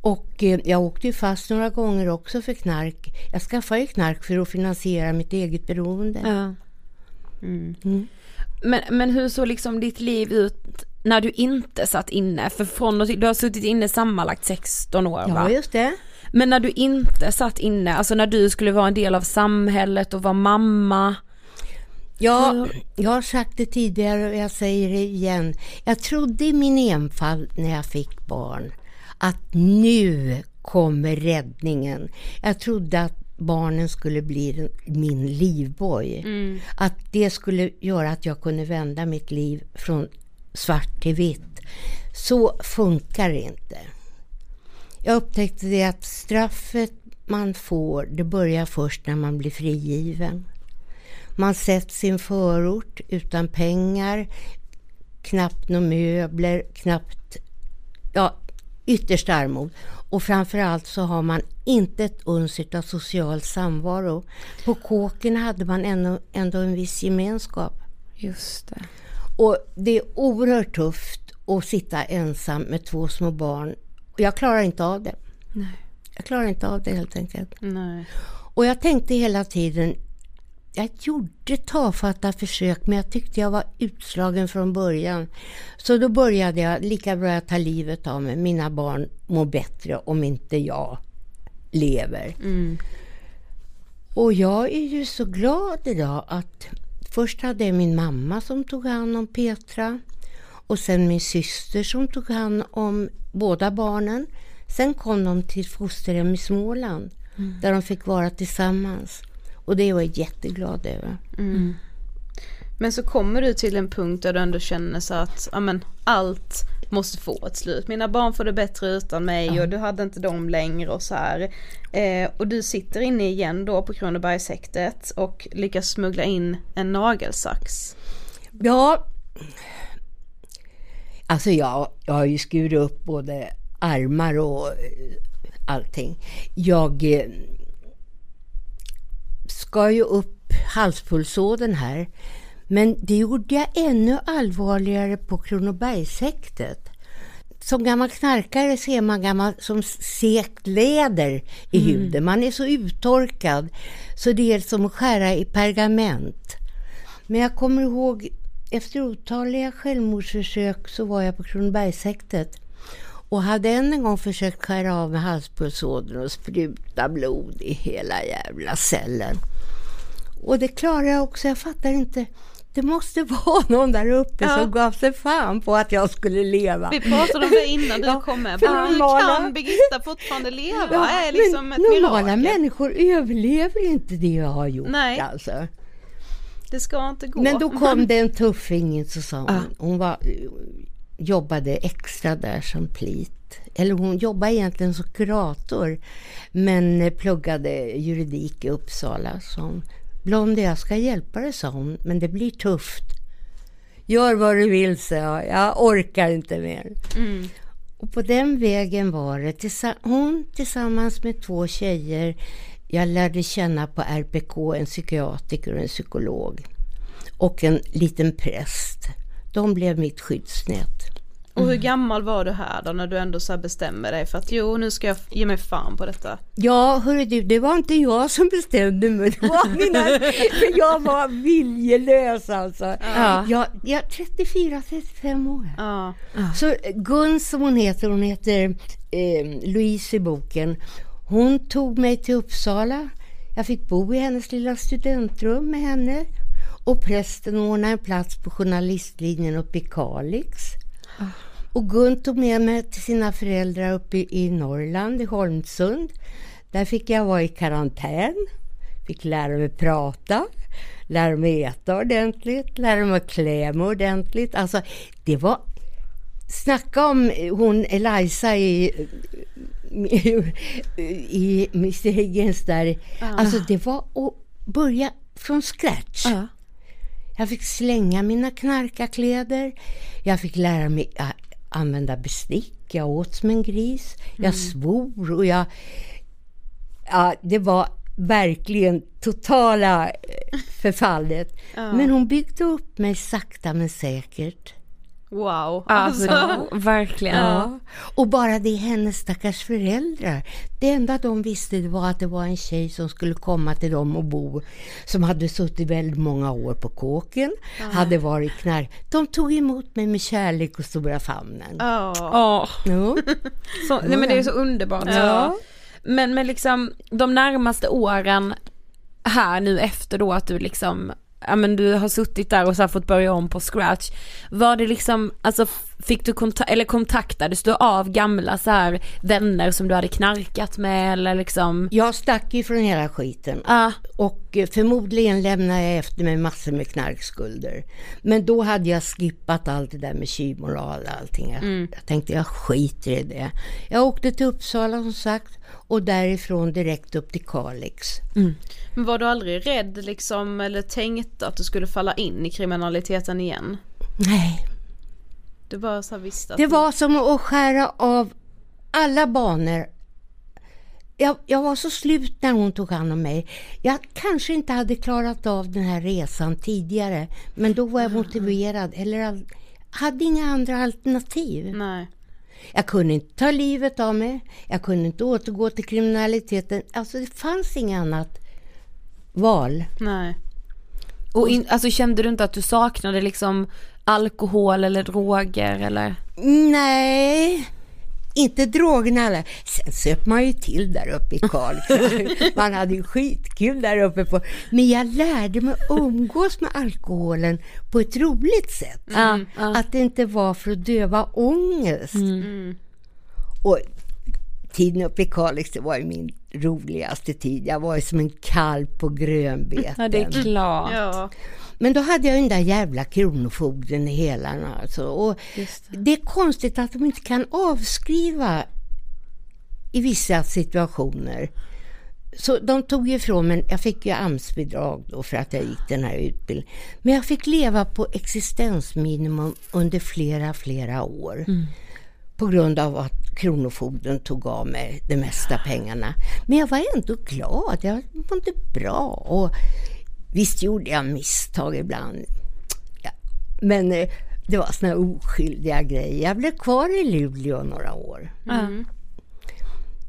Och eh, jag åkte ju fast några gånger också för knark. Jag skaffade ju knark för att finansiera mitt eget beroende. Ja. Mm. Men, men hur såg liksom ditt liv ut när du inte satt inne? För från och till, du har suttit inne sammanlagt 16 år va? Ja, just det. Men när du inte satt inne, alltså när du skulle vara en del av samhället och vara mamma. Ja, jag har sagt det tidigare och jag säger det igen. Jag trodde i min enfald när jag fick barn att nu kommer räddningen. Jag trodde att barnen skulle bli min livboj. Att det skulle göra att jag kunde vända mitt liv från svart till vitt. Så funkar det inte. Jag upptäckte det att straffet man får, det börjar först när man blir frigiven. Man sätts i en förort utan pengar, knappt några möbler, knappt, ja, ytterst armod. Och framförallt så har man inte ett uns av social samvaro. På kåken hade man ändå, ändå en viss gemenskap. Just det. Och det är oerhört tufft att sitta ensam med två små barn. Jag klarar inte av det. Jag klarar inte av det helt enkelt. Nej. Och jag tänkte hela tiden, jag gjorde tafatta försök men jag tyckte jag var utslagen från början. Så då började jag lika bra att ta livet av mig. Mina barn mår bättre om inte jag lever. Och jag är ju så glad idag att först hade jag min mamma som tog hand om Petra och sen min syster som tog hand om båda barnen. Sen kom de till fosterhem i Småland där de fick vara tillsammans. Och det var jag jätteglad över. Men så kommer du till en punkt där du ändå känner så att ja, men, allt måste få ett slut. Mina barn får det bättre utan mig och du hade inte dem längre och så här. Eh, och du sitter inne igen då på Kronobergshäktet och lyckas smuggla in en nagelsax. Ja, alltså jag, jag har ju skurit upp både armar och eh, allting. Jag eh, ska ju upp halspulsådern här. Men det gjorde jag ännu allvarligare på Kronobergshäktet. Som gammal knarkare ser man gammal som sekt läder i huden. Man är så uttorkad så det är som att skära i pergament. Men jag kommer ihåg efter otaliga självmordsförsök så var jag på Kronobergshäktet och hade än en gång försökt skära av med halspulsådern och spruta blod i hela jävla cellen. Och det klarar jag också. Jag fattar inte. Det måste [laughs] vara någon där uppe ja. som gav sig fan på att jag skulle leva. Vi pratade om det innan du [laughs] ja, kom med. Men hur kan Birgitta fortfarande leva? Ja, är liksom ett normala mirakel. människor överlever inte det jag har gjort Nej. alltså. Det ska inte gå. Men då [laughs] kom det en tuffing så sa hon. Hon var, jobbade extra där som plit. Eller hon jobbade egentligen som kurator men pluggade juridik i Uppsala. Så Blondie, jag ska hjälpa dig, sa hon, men det blir tufft. Gör vad du vill, sa jag. Jag orkar inte mer. Mm. Och på den vägen var det. Hon tillsammans med två tjejer jag lärde känna på RPK en psykiatriker och en psykolog. Och en liten präst. De blev mitt skyddsnät. Och hur gammal var du här då när du ändå så bestämmer dig för att jo nu ska jag ge mig fan på detta? Ja hörru du, det var inte jag som bestämde mig, det var mina, [laughs] för jag var viljelös alltså. Ja. Jag, jag 34-35 år. Ja. Så Gun som hon heter, hon heter eh, Louise i boken, hon tog mig till Uppsala. Jag fick bo i hennes lilla studentrum med henne och prästen ordnade en plats på journalistlinjen uppe i Kalix. Och Gun tog med mig till sina föräldrar uppe i Norrland, i Holmsund. Där fick jag vara i karantän, fick lära mig prata, lära mig äta ordentligt, lära mig klä mig ordentligt. Alltså, det var... Snacka om hon Eliza i, i Mr Higgins där. Ah. Alltså det var att börja från scratch. Ah. Jag fick slänga mina knarkarkläder. Jag fick lära mig använda bestick. Jag åt som en gris. Jag mm. svor och jag... Ja, det var verkligen totala eh, förfallet. Ja. Men hon byggde upp mig sakta men säkert. Wow. Alltså, alltså verkligen. Ja. Och bara det hennes stackars föräldrar. Det enda de visste var att det var en tjej som skulle komma till dem och bo. Som hade suttit väldigt många år på kåken. Ja. Hade varit knark. De tog emot mig med kärlek och stora famnen. Ja. Oh. ja. Så, nej, men det är så underbart. Ja. Men, men liksom de närmaste åren här nu efter då att du liksom ja men du har suttit där och så fått börja om på scratch. Var det liksom, alltså fick du kontakt, eller kontaktades du av gamla så här vänner som du hade knarkat med eller liksom? Jag stack ju från hela skiten. Ah. Och eh, förmodligen lämnade jag efter mig massor med knarkskulder. Men då hade jag skippat allt det där med tjuvmoral och allting. Mm. Jag tänkte jag skiter i det. Jag åkte till Uppsala som sagt och därifrån direkt upp till Kalix. Mm. Men var du aldrig rädd liksom eller tänkte att du skulle falla in i kriminaliteten igen? Nej. Du bara så visste att Det var som att skära av alla banor. Jag, jag, var så slut när hon tog hand om mig. Jag kanske inte hade klarat av den här resan tidigare. Men då var jag motiverad. Eller hade inga andra alternativ. Nej. Jag kunde inte ta livet av mig. Jag kunde inte återgå till kriminaliteten. Alltså det fanns inget annat val. Nej. Och in, alltså kände du inte att du saknade liksom alkohol eller droger eller? Nej, inte drogerna eller. Sen söp man ju till där uppe i Kalix. [laughs] man hade ju skitkul där uppe på. Men jag lärde mig umgås med alkoholen på ett roligt sätt. Mm. Att det inte var för att döva ångest. Mm. Och tiden uppe i Kalix, det var ju min roligaste tid. Jag var ju som en kalv på grönbeten. Ja, det är klart. Ja. Men då hade jag den där jävla kronofogden i hela alltså. Och det. det. är konstigt att de inte kan avskriva i vissa situationer. Så de tog ifrån mig, jag fick ju AMS-bidrag då för att jag gick den här utbildningen. Men jag fick leva på existensminimum under flera, flera år. Mm. På grund av att Kronofogden tog av mig de mesta pengarna. Men jag var ändå glad, jag mådde bra. Och visst gjorde jag misstag ibland. Ja. Men eh, det var såna oskyldiga grejer. Jag blev kvar i Luleå några år. Mm.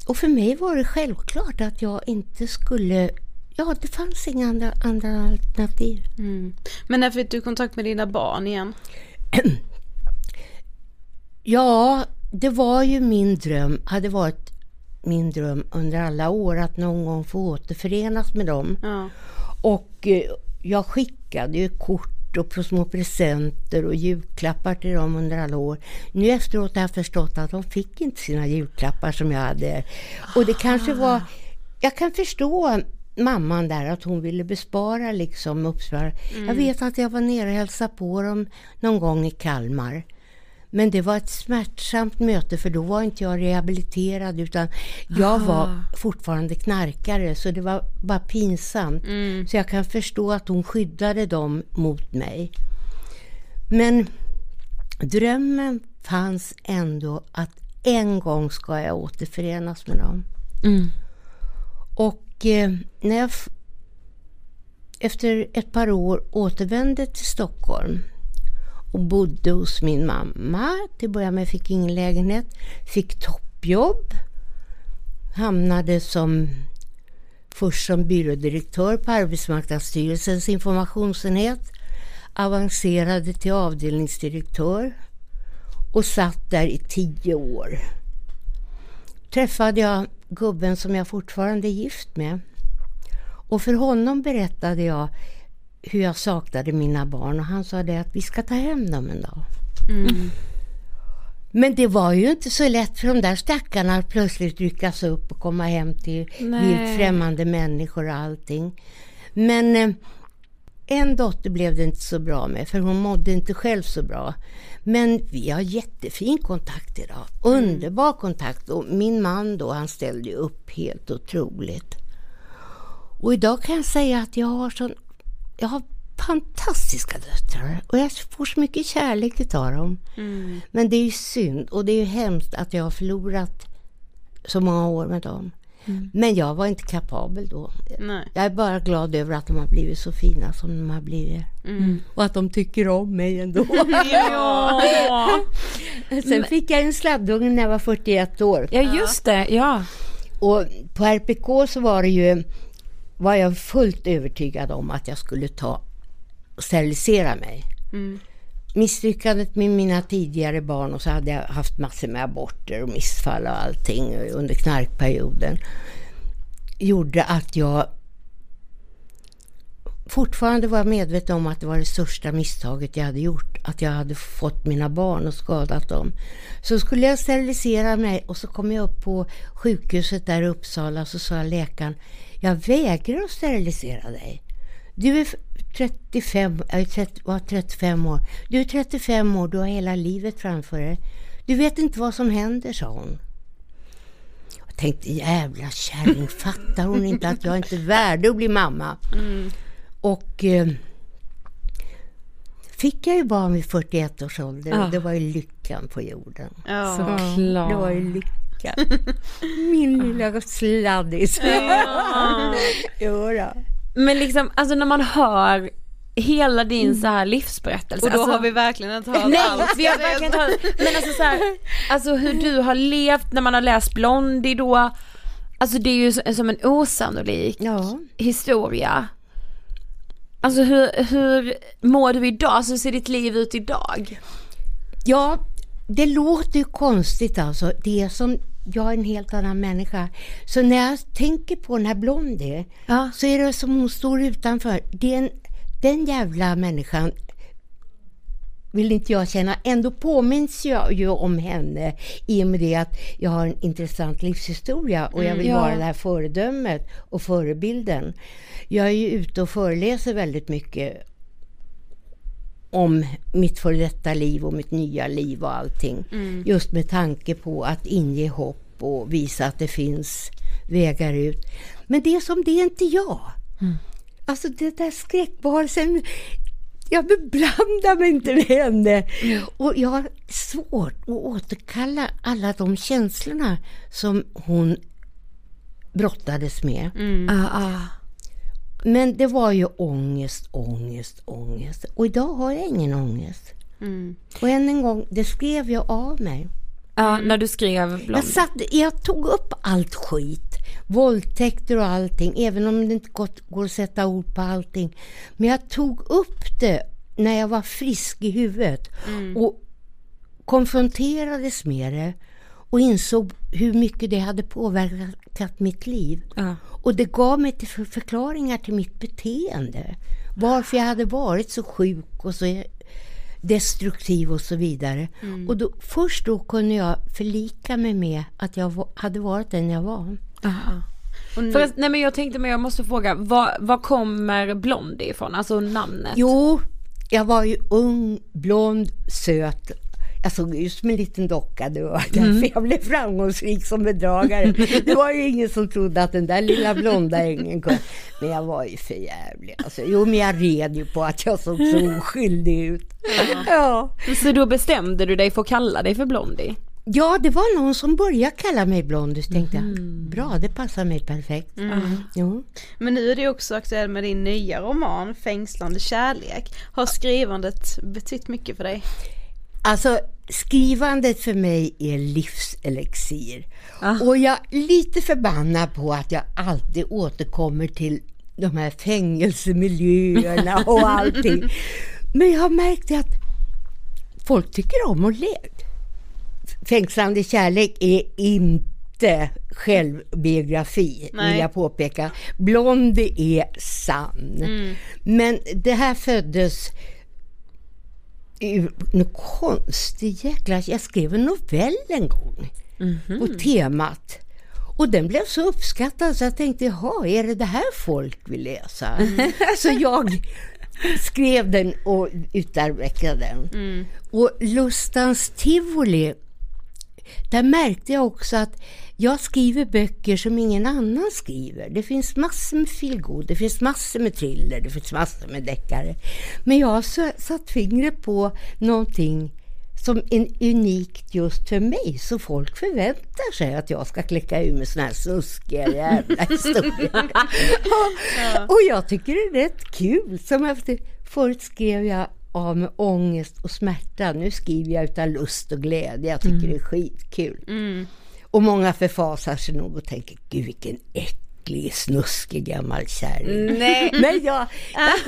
Och för mig var det självklart att jag inte skulle ja, det fanns inga andra, andra alternativ. Mm. Men när fick du kontakt med dina barn igen? [clears throat] ja, det var ju min dröm, hade varit min dröm under alla år att någon gång få återförenas med dem. Ja. Och eh, jag skickade ju kort och små presenter och julklappar till dem under alla år. Nu efteråt har jag förstått att de fick inte sina julklappar som jag hade. Och det kanske var... Jag kan förstå mamman där att hon ville bespara liksom uppspara. Mm. Jag vet att jag var nere och hälsade på dem någon gång i Kalmar. Men det var ett smärtsamt möte för då var inte jag rehabiliterad utan jag Aha. var fortfarande knarkare så det var bara pinsamt. Mm. Så jag kan förstå att hon skyddade dem mot mig. Men drömmen fanns ändå att en gång ska jag återförenas med dem. Mm. Och eh, när jag efter ett par år återvände till Stockholm och bodde hos min mamma. Till att börja med fick ingen lägenhet. Fick toppjobb. Hamnade som först som byrådirektör på Arbetsmarknadsstyrelsens informationsenhet. Avancerade till avdelningsdirektör och satt där i tio år. Träffade jag gubben som jag fortfarande är gift med. Och för honom berättade jag hur jag saknade mina barn och han sa det att vi ska ta hem dem en dag. Mm. Men det var ju inte så lätt för de där stackarna att plötsligt ryckas upp och komma hem till vilt främmande människor och allting. Men eh, en dotter blev det inte så bra med för hon mådde inte själv så bra. Men vi har jättefin kontakt idag. Mm. Underbar kontakt. Och min man då, han ställde upp helt otroligt. Och idag kan jag säga att jag har sån jag har fantastiska döttrar och jag får så mycket kärlek utav dem. Mm. Men det är ju synd och det är ju hemskt att jag har förlorat så många år med dem. Mm. Men jag var inte kapabel då. Nej. Jag är bara glad över att de har blivit så fina som de har blivit. Mm. Och att de tycker om mig ändå. [laughs] ja. [laughs] Sen fick jag en sladdunge när jag var 41 år. Ja just det, ja. Och på RPK så var det ju var jag fullt övertygad om att jag skulle ta och sterilisera mig. Mm. Misslyckandet med mina tidigare barn och så hade jag haft massor med aborter och missfall och allting under knarkperioden gjorde att jag fortfarande var medveten om att det var det största misstaget jag hade gjort. Att jag hade fått mina barn och skadat dem. Så skulle jag sterilisera mig och så kom jag upp på sjukhuset där i Uppsala så sa läkaren jag vägrar att sterilisera dig. Du är 35, jag 30, var 35 år. Du är 35 år, du har hela livet framför dig. Du vet inte vad som händer, sa hon. Jag tänkte, jävla kärring, [laughs] fattar hon inte att jag inte är värd att bli mamma? Mm. Och eh, fick jag ju barn vid 41 års ålder. Ja. Det var ju lyckan på jorden. Ja. Såklart. Det var ju lyckan Mackan. [laughs] Min lilla sladdis. Ja. [laughs] Men liksom, alltså när man hör hela din mm. så här livsberättelse. Och då alltså, har vi verkligen inte hört nej, allt. vi har verkligen inte hört, [laughs] men alltså så här, alltså hur du har levt när man har läst Blondie då. Alltså det är ju som en osannolik ja. historia. Alltså hur, hur mår du idag? Alltså hur ser ditt liv ut idag? Ja, det låter ju konstigt alltså. Det som jag är en helt annan människa. Så när jag tänker på den här Blondie ja. så är det som hon står utanför. Det en, den jävla människan vill inte jag känna. Ändå påminns jag ju om henne i och med det att jag har en intressant livshistoria och jag vill mm, ja. vara det här föredömet och förebilden. Jag är ju ute och föreläser väldigt mycket om mitt före detta liv och mitt nya liv och allting. Mm. Just med tanke på att inge hopp och visa att det finns vägar ut. Men det är som det är inte jag. Mm. Alltså det där skräckvarelsen, jag beblandar mig inte med henne. Mm. Och jag har svårt att återkalla alla de känslorna som hon brottades med. Mm. Ah, ah. Men det var ju ångest, ångest, ångest. Och idag har jag ingen ångest. Mm. Och än en gång, det skrev jag av mig. Ja, när du skrev blond. Jag, satt, jag tog upp allt skit. våldtäkter och allting, även om det inte går att sätta ord på allting. Men jag tog upp det när jag var frisk i huvudet mm. och konfronterades med det och insåg hur mycket det hade påverkat mitt liv. Ja. Och det gav mig till förklaringar till mitt beteende. Varför jag hade varit så sjuk och så destruktiv och så vidare. Mm. Och då, först då kunde jag förlika mig med att jag hade varit den jag var. Aha. Nu... För, nej men jag tänkte men jag måste fråga, var, var kommer Blondie ifrån? Alltså namnet? Jo, jag var ju ung, blond, söt jag såg ut som en liten docka. Det var därför mm. jag blev framgångsrik som bedragare. Det var ju ingen som trodde att den där lilla blonda ängeln kunde. Men jag var ju för jävlig. Alltså, jo, men jag red ju på att jag såg så oskyldig ut. Ja. Så då bestämde du dig för att kalla dig för Blondie? Ja, det var någon som började kalla mig Blondie. Så tänkte mm. jag, bra, det passar mig perfekt. Mm. Jo. Men nu är det också aktuellt med din nya roman, Fängslande kärlek. Har skrivandet betytt mycket för dig? Alltså skrivandet för mig är livselixir. Ah. Och jag är lite förbannad på att jag alltid återkommer till de här fängelsemiljöerna och [laughs] allting. Men jag har märkt att folk tycker om att le. Fängslande kärlek är inte självbiografi, Nej. vill jag påpeka. Blondie är sann. Mm. Men det här föddes en konstig jäkla... Jag skrev en novell en gång mm -hmm. på temat. Och den blev så uppskattad så jag tänkte, jaha, är det det här folk vill läsa? Mm. [laughs] så jag skrev den och utarbetade den. Mm. Och Lustans tivoli, där märkte jag också att jag skriver böcker som ingen annan skriver. Det finns massor med feelgood, det finns massor med thriller, det finns massor med deckare. Men jag har satt fingret på någonting som är unikt just för mig. Så folk förväntar sig att jag ska klicka ur med såna här snuskiga jävla [laughs] historier. och, och jag tycker det är rätt kul. Som efter, förut skrev jag av med ångest och smärta. Nu skriver jag utan lust och glädje. Jag tycker mm. det är skitkul. Mm. Och många förfasar sig nog och tänker, gud vilken äcklig, snuskig gammal kärring. Nej. [laughs] Men jag,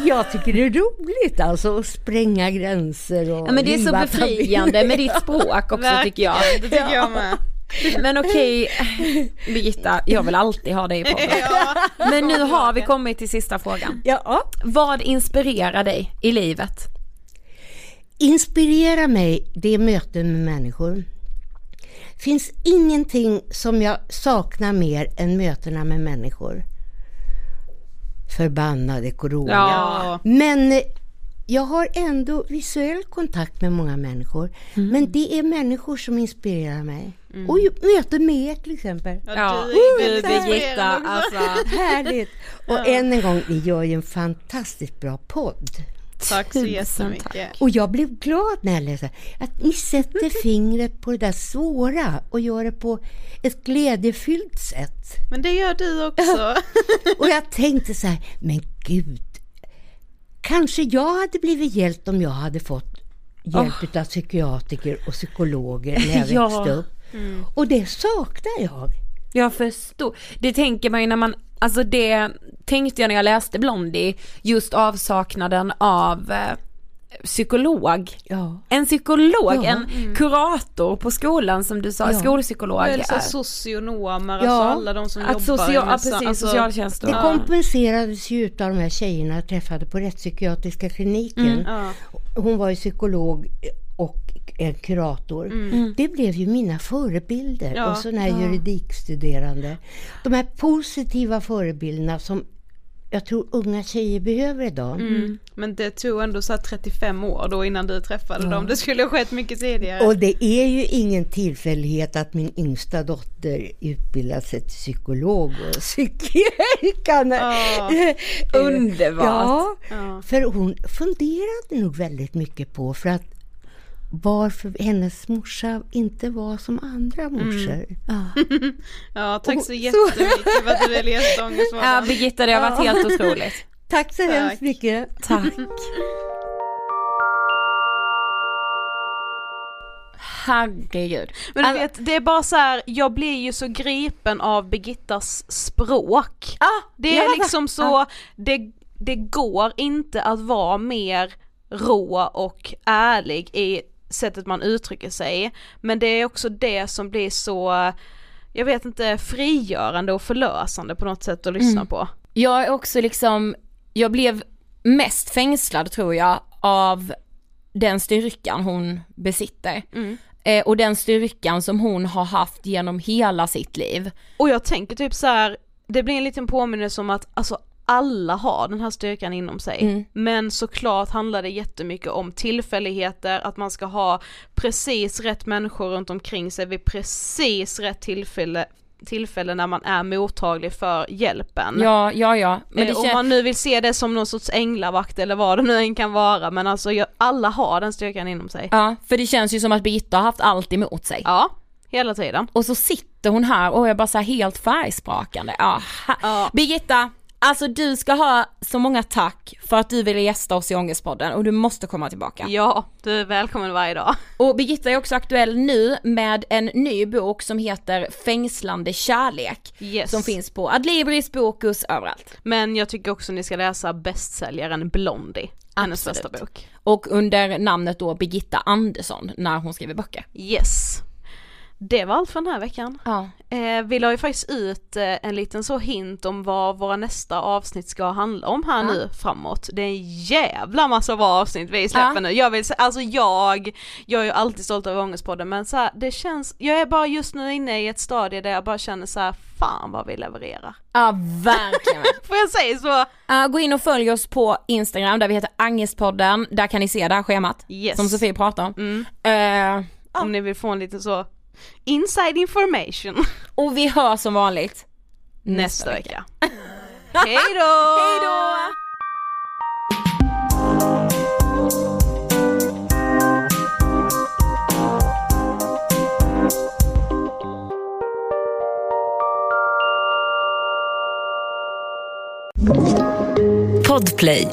jag tycker det är roligt alltså att spränga gränser och Ja men det är så befriande med ditt språk också tycker jag. Det tycker jag med. Men okej, Birgitta, jag vill alltid ha dig i podden. [laughs] Men nu har vi kommit till sista frågan. Ja. Vad inspirerar dig i livet? Inspirerar mig, det är möten med människor finns ingenting som jag saknar mer än mötena med människor. Förbannade corona. Ja. Men jag har ändå visuell kontakt med många människor. Mm. Men det är människor som inspirerar mig. Mm. Och möten med er till exempel. Ja, du Birgitta, alltså. [laughs] Härligt! Och ja. än en gång, ni gör ju en fantastiskt bra podd. Tack så jättemycket. Och jag blev glad när jag läste att ni sätter fingret på det där svåra och gör det på ett glädjefyllt sätt. Men det gör du också. [laughs] och jag tänkte så här, men gud, kanske jag hade blivit hjälpt om jag hade fått hjälp oh. av psykiatriker och psykologer när jag [laughs] ja. växte upp. Mm. Och det saknar jag. Jag förstår. Det tänker man ju när man, alltså det tänkte jag när jag läste Blondie, just avsaknaden av eh, psykolog. Ja. En psykolog, ja. en mm. kurator på skolan som du sa, ja. skolpsykolog. Eller så socionomer, alltså alla de som att jobbar social, med precis, alltså, socialtjänst. Det kompenserades ju utav de här tjejerna jag träffade på rättspsykiatriska kliniken. Mm. Hon var ju psykolog en kurator. Mm. mm. Det blev ju mina förebilder ja, och sådana här ja. juridikstuderande. De här positiva förebilderna som jag tror unga tjejer behöver idag. Mm. Men det tog ändå så 35 år då innan du träffade ja. dem. Det skulle ha skett mycket tidigare. Och det är ju ingen tillfällighet att min yngsta dotter utbildat sig till psykolog och [laughs] psykiatriker. Oh, underbart! Ja, för hon funderade nog väldigt mycket på för att varför hennes morsa inte var som andra mm. morsor. Mm. Ja. ja, [laughs] tack så jättemycket för att du ville gästa Ångestvardagen. Ja, Birgitta, det har varit helt otroligt. [laughs] Tack så tack. hemskt mycket. Tack. herregud. Men du Alltså- vet, det är bara så här, jag blir ju så gripen av Birgittas språk. Ah, Det är liksom så, det, det går inte att vara mer rå och ärlig i sättet man uttrycker sig. Men det är också det som blir så, jag vet inte, frigörande och förlösande på något sätt att lyssna Mm. på. Jag är också liksom, jag blev mest fängslad tror jag av den styrkan hon besitter. Mm. Eh, och den styrkan som hon har haft genom hela sitt liv. Och jag tänker typ så här, det blir en liten påminnelse om att alltså alla har den här styrkan inom sig. Mm. Men såklart handlar det jättemycket om tillfälligheter, att man ska ha precis rätt människor runt omkring sig vid precis rätt tillfälle, tillfälle när man är mottaglig för hjälpen. Ja, ja, ja. Men Eh, Om man nu vill se det som någon sorts änglavakt eller vad det nu än kan vara, men alltså alla har den styrkan inom sig. Ja, för det känns ju som att Birgitta har haft allt emot sig. Ja, hela tiden. Och så sitter hon här och är bara så helt färgsprakande. Ja, ha- Ja. Birgitta, alltså du ska ha så många tack för att du ville gästa oss i Ångestpodden och du måste komma tillbaka. Ja, du är välkommen varje dag. Och Birgitta är också aktuell nu med en ny bok som heter Fängslande kärlek. Yes. Som finns på Adlibris, Bokus, överallt. Men jag tycker också ni ska läsa bästsäljaren Blondie, hennes Absolut. första bok. Och under namnet då Birgitta Andersson när hon skriver böcker. Yes. Det var allt för den här veckan. Ja. Eh, vi la ju faktiskt ut eh, en liten så hint om vad våra nästa avsnitt ska handla om här Ja. nu framåt. Det är en jävla massa bra avsnitt vi släpper Ja. nu. Jag vill alltså jag, jag är ju alltid stolt över Ångestpodden men så här, det känns, jag är bara just nu inne i ett stadie där jag bara känner så här, fan vad vi levererar. Ja, verkligen. [laughs] Får jag säga så? Uh, gå in och följ oss på Instagram där vi heter Angestpodden, där kan ni se det här schemat Yes. som Sofie pratar om. Mm. Eh, Om ni vill få en liten så inside information [laughs] och vi hörs som vanligt nästa vecka. [laughs] Hej då! Hej då! Podplay